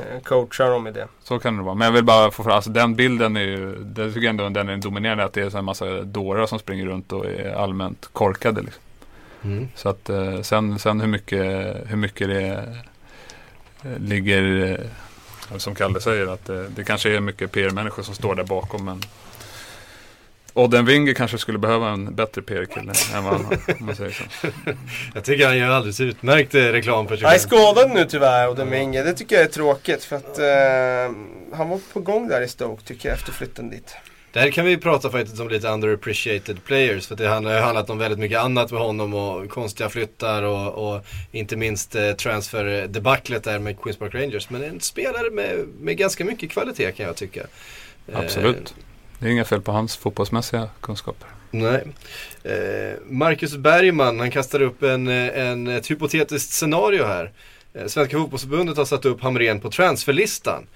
Speaker 5: eh, coachar dem i det.
Speaker 4: Så kan det vara. Men jag vill bara få fram, alltså den bilden är ju, det tycker jag ändå den är dominerande. Att det är så en massa dårar som springer runt och är allmänt korkade. Liksom.
Speaker 3: Mm.
Speaker 4: Så att eh, sen, sen hur mycket, hur mycket det eh, ligger, eh, som Kalle säger, att eh, det kanske är mycket PR-människor som står där bakom. Men Odden Winger kanske skulle behöva en bättre PR-kille än vad han har. Om man säger så.
Speaker 3: Jag tycker han gör alldeles utmärkt eh, reklam för sig
Speaker 5: Han är
Speaker 3: själv.
Speaker 5: skadad nu tyvärr och Domingue. Det tycker jag är tråkigt för att eh, han var på gång där i Stoke tycker jag efter flytten dit.
Speaker 3: Där kan vi prata faktiskt om lite underappreciated players. För det handlar- har handlat om väldigt mycket annat med honom och konstiga flyttar och, och inte minst eh, transfer-debaclet där med Queens Park Rangers. Men en spelare med, med ganska mycket kvalitet kan jag tycka. Eh,
Speaker 4: Absolut. Det är inga fel på hans fotbollsmässiga kunskaper.
Speaker 3: Nej. Eh, Marcus Bergman, han kastar upp en, eh, en, ett hypotetiskt scenario här. Eh, Svenska fotbollsförbundet har satt upp Hamrén på transferlistan.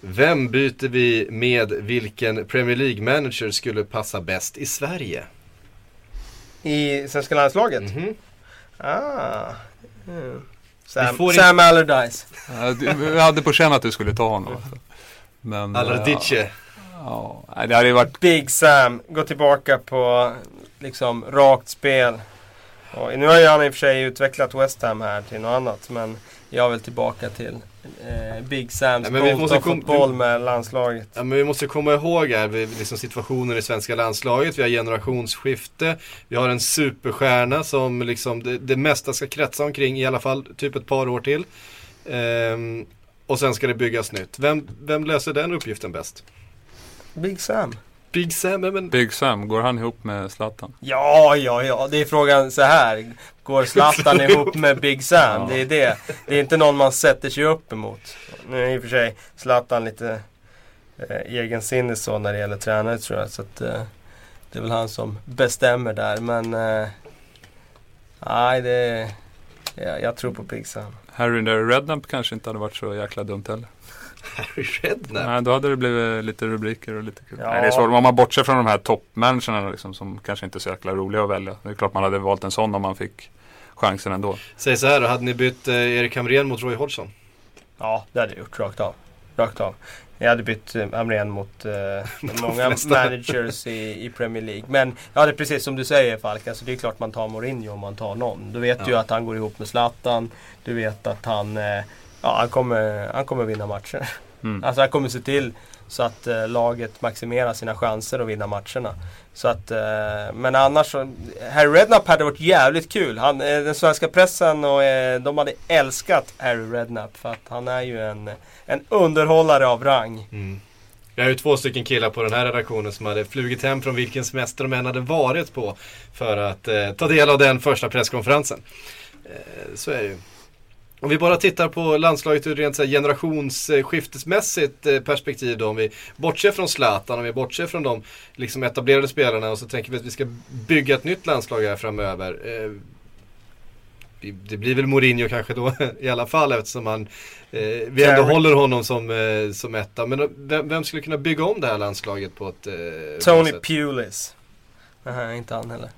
Speaker 3: Vem byter vi med vilken Premier League-manager skulle passa bäst i Sverige?
Speaker 5: I svenska landslaget?
Speaker 3: Mhm.
Speaker 5: Ah. Mm. Sam,
Speaker 3: får
Speaker 5: Sam Allardyce.
Speaker 4: Jag hade på känn att du skulle ta honom. Men,
Speaker 3: Allardyce.
Speaker 4: Ja, ja, det hade ju varit
Speaker 5: Big Sam. Gå tillbaka på liksom rakt spel. Och nu har ju han i och för sig utvecklat West Ham här till något annat. Men jag vill tillbaka till eh, Big Sams
Speaker 3: Nej, men vi måste
Speaker 5: fotboll med landslaget.
Speaker 3: Ja, men vi måste komma ihåg här, vi- liksom situationen i svenska landslaget. Vi har generationsskifte. Vi har en superstjärna som liksom det, det mesta ska kretsa omkring i alla fall typ ett par år till. Ehm, och sen ska det byggas nytt. Vem, vem löser den uppgiften bäst?
Speaker 5: Big Sam.
Speaker 3: Big Sam, men
Speaker 4: Big Sam. Går han ihop med Zlatan?
Speaker 5: Ja, ja, ja. Det är frågan så här. Går Zlatan ihop med Big Sam?
Speaker 4: Ja.
Speaker 5: Det är det. Det är inte någon man sätter sig upp emot. Nu är i och för sig Zlatan lite eh, egensinnig så när det gäller tränare tror jag. Så att, eh, det är väl han som bestämmer där. Men eh, nej, det... Ja, jag tror på Big Sam.
Speaker 4: Harry Redknapp kanske inte hade varit så jäkla dumt heller.
Speaker 3: Harry Redknapp.
Speaker 4: Nej, då hade det blivit lite rubriker och lite kul.
Speaker 5: Ja.
Speaker 4: Nej, det är svårt. Om man bortser från de här toppmanagerna liksom, som kanske inte är så jäkla roliga att välja. Det är klart man hade valt en sån om man fick chansen ändå.
Speaker 3: Säg så här då, hade ni bytt eh, Erik Hamrén mot Roy Hodgson?
Speaker 5: Ja, det hade jag gjort rakt av. Rakt av. Jag hade bytt eh, Hamrén mot eh, många managers i, i Premier League. Men ja, det är precis som du säger Falk. Alltså, det är klart man tar Mourinho om man tar någon. Du vet
Speaker 3: Ja.
Speaker 5: ju att han går ihop med Zlatan. Du vet att han, eh, ja, han, kommer, han kommer vinna matcher.
Speaker 4: Mm.
Speaker 5: Alltså han kommer se till så att eh, laget maximerar sina chanser att vinna matcherna. Så att, eh, men annars så, Harry Redknapp hade varit jävligt kul. Han, eh, den svenska pressen och eh, de hade älskat Harry Redknapp för att han är ju en, en underhållare av rang.
Speaker 3: Mm. Jag har ju två stycken killar på den här redaktionen som hade flugit hem från vilken semester de än hade varit på för att eh, ta del av den första presskonferensen. Eh, så är det ju. Om vi bara tittar på landslaget ur rent generationsskiftesmässigt eh, perspektiv då. Om vi bortser från Zlatan, om vi bortser från de liksom etablerade spelarna och så tänker vi att vi ska bygga ett nytt landslag här framöver. Eh, det blir väl Mourinho kanske då i alla fall eftersom han, eh, vi ändå håller honom som, som etta. Men vem, vem skulle kunna bygga om det här landslaget på ett
Speaker 5: Tony? Pulis. Nej, inte han heller.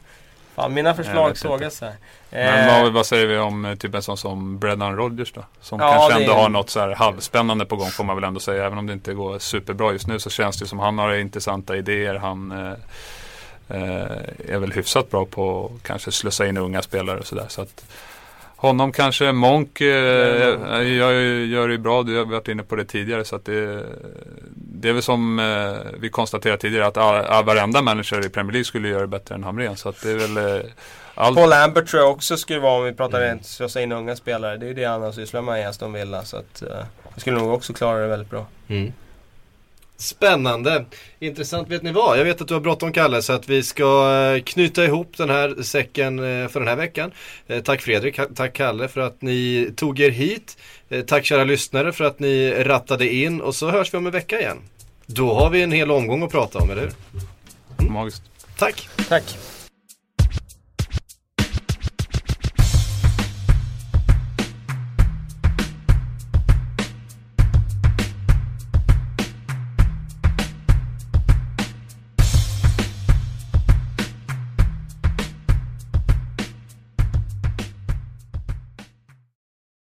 Speaker 5: Fan, mina förslag sågas här.
Speaker 4: Men
Speaker 5: Eh,
Speaker 4: vad, vad säger vi om eh, typ en sån som Brendan Rodgers då? Som
Speaker 5: Ja,
Speaker 4: kanske ändå
Speaker 5: är-
Speaker 4: har något så här halvspännande på gång får man väl ändå säga. Även om det inte går superbra just nu så känns det som han har intressanta idéer. Han eh, eh, är väl hyfsat bra på att kanske slussa in unga spelare och sådär. Så att honom kanske, Monk eh, gör, gör det ju bra. Du har varit inne på det tidigare. Så att det, det är väl som eh, vi konstaterade tidigare att all, all, varenda manager i Premier League skulle göra det bättre än Hamrén. Så att det är väl eh, allt.
Speaker 5: Paul Lambert tror jag också skulle vara, om vi pratar rent slösa in unga spelare. Det är ju det han har sysslat med i Aston Villa. Så att, eh, skulle nog också klara det väldigt bra.
Speaker 3: Mm. Spännande. Intressant. Vet ni vad? Jag vet att du har bråttom Kalle så att vi ska eh, knyta ihop den här säcken eh, för den här veckan. Eh, Tack Fredrik, tack Kalle för att ni tog er hit. Tack kära lyssnare för att ni rattade in och så hörs vi om en vecka igen. Då har vi en hel omgång att prata om, eller hur?
Speaker 4: Magiskt.
Speaker 3: Tack!
Speaker 5: Tack!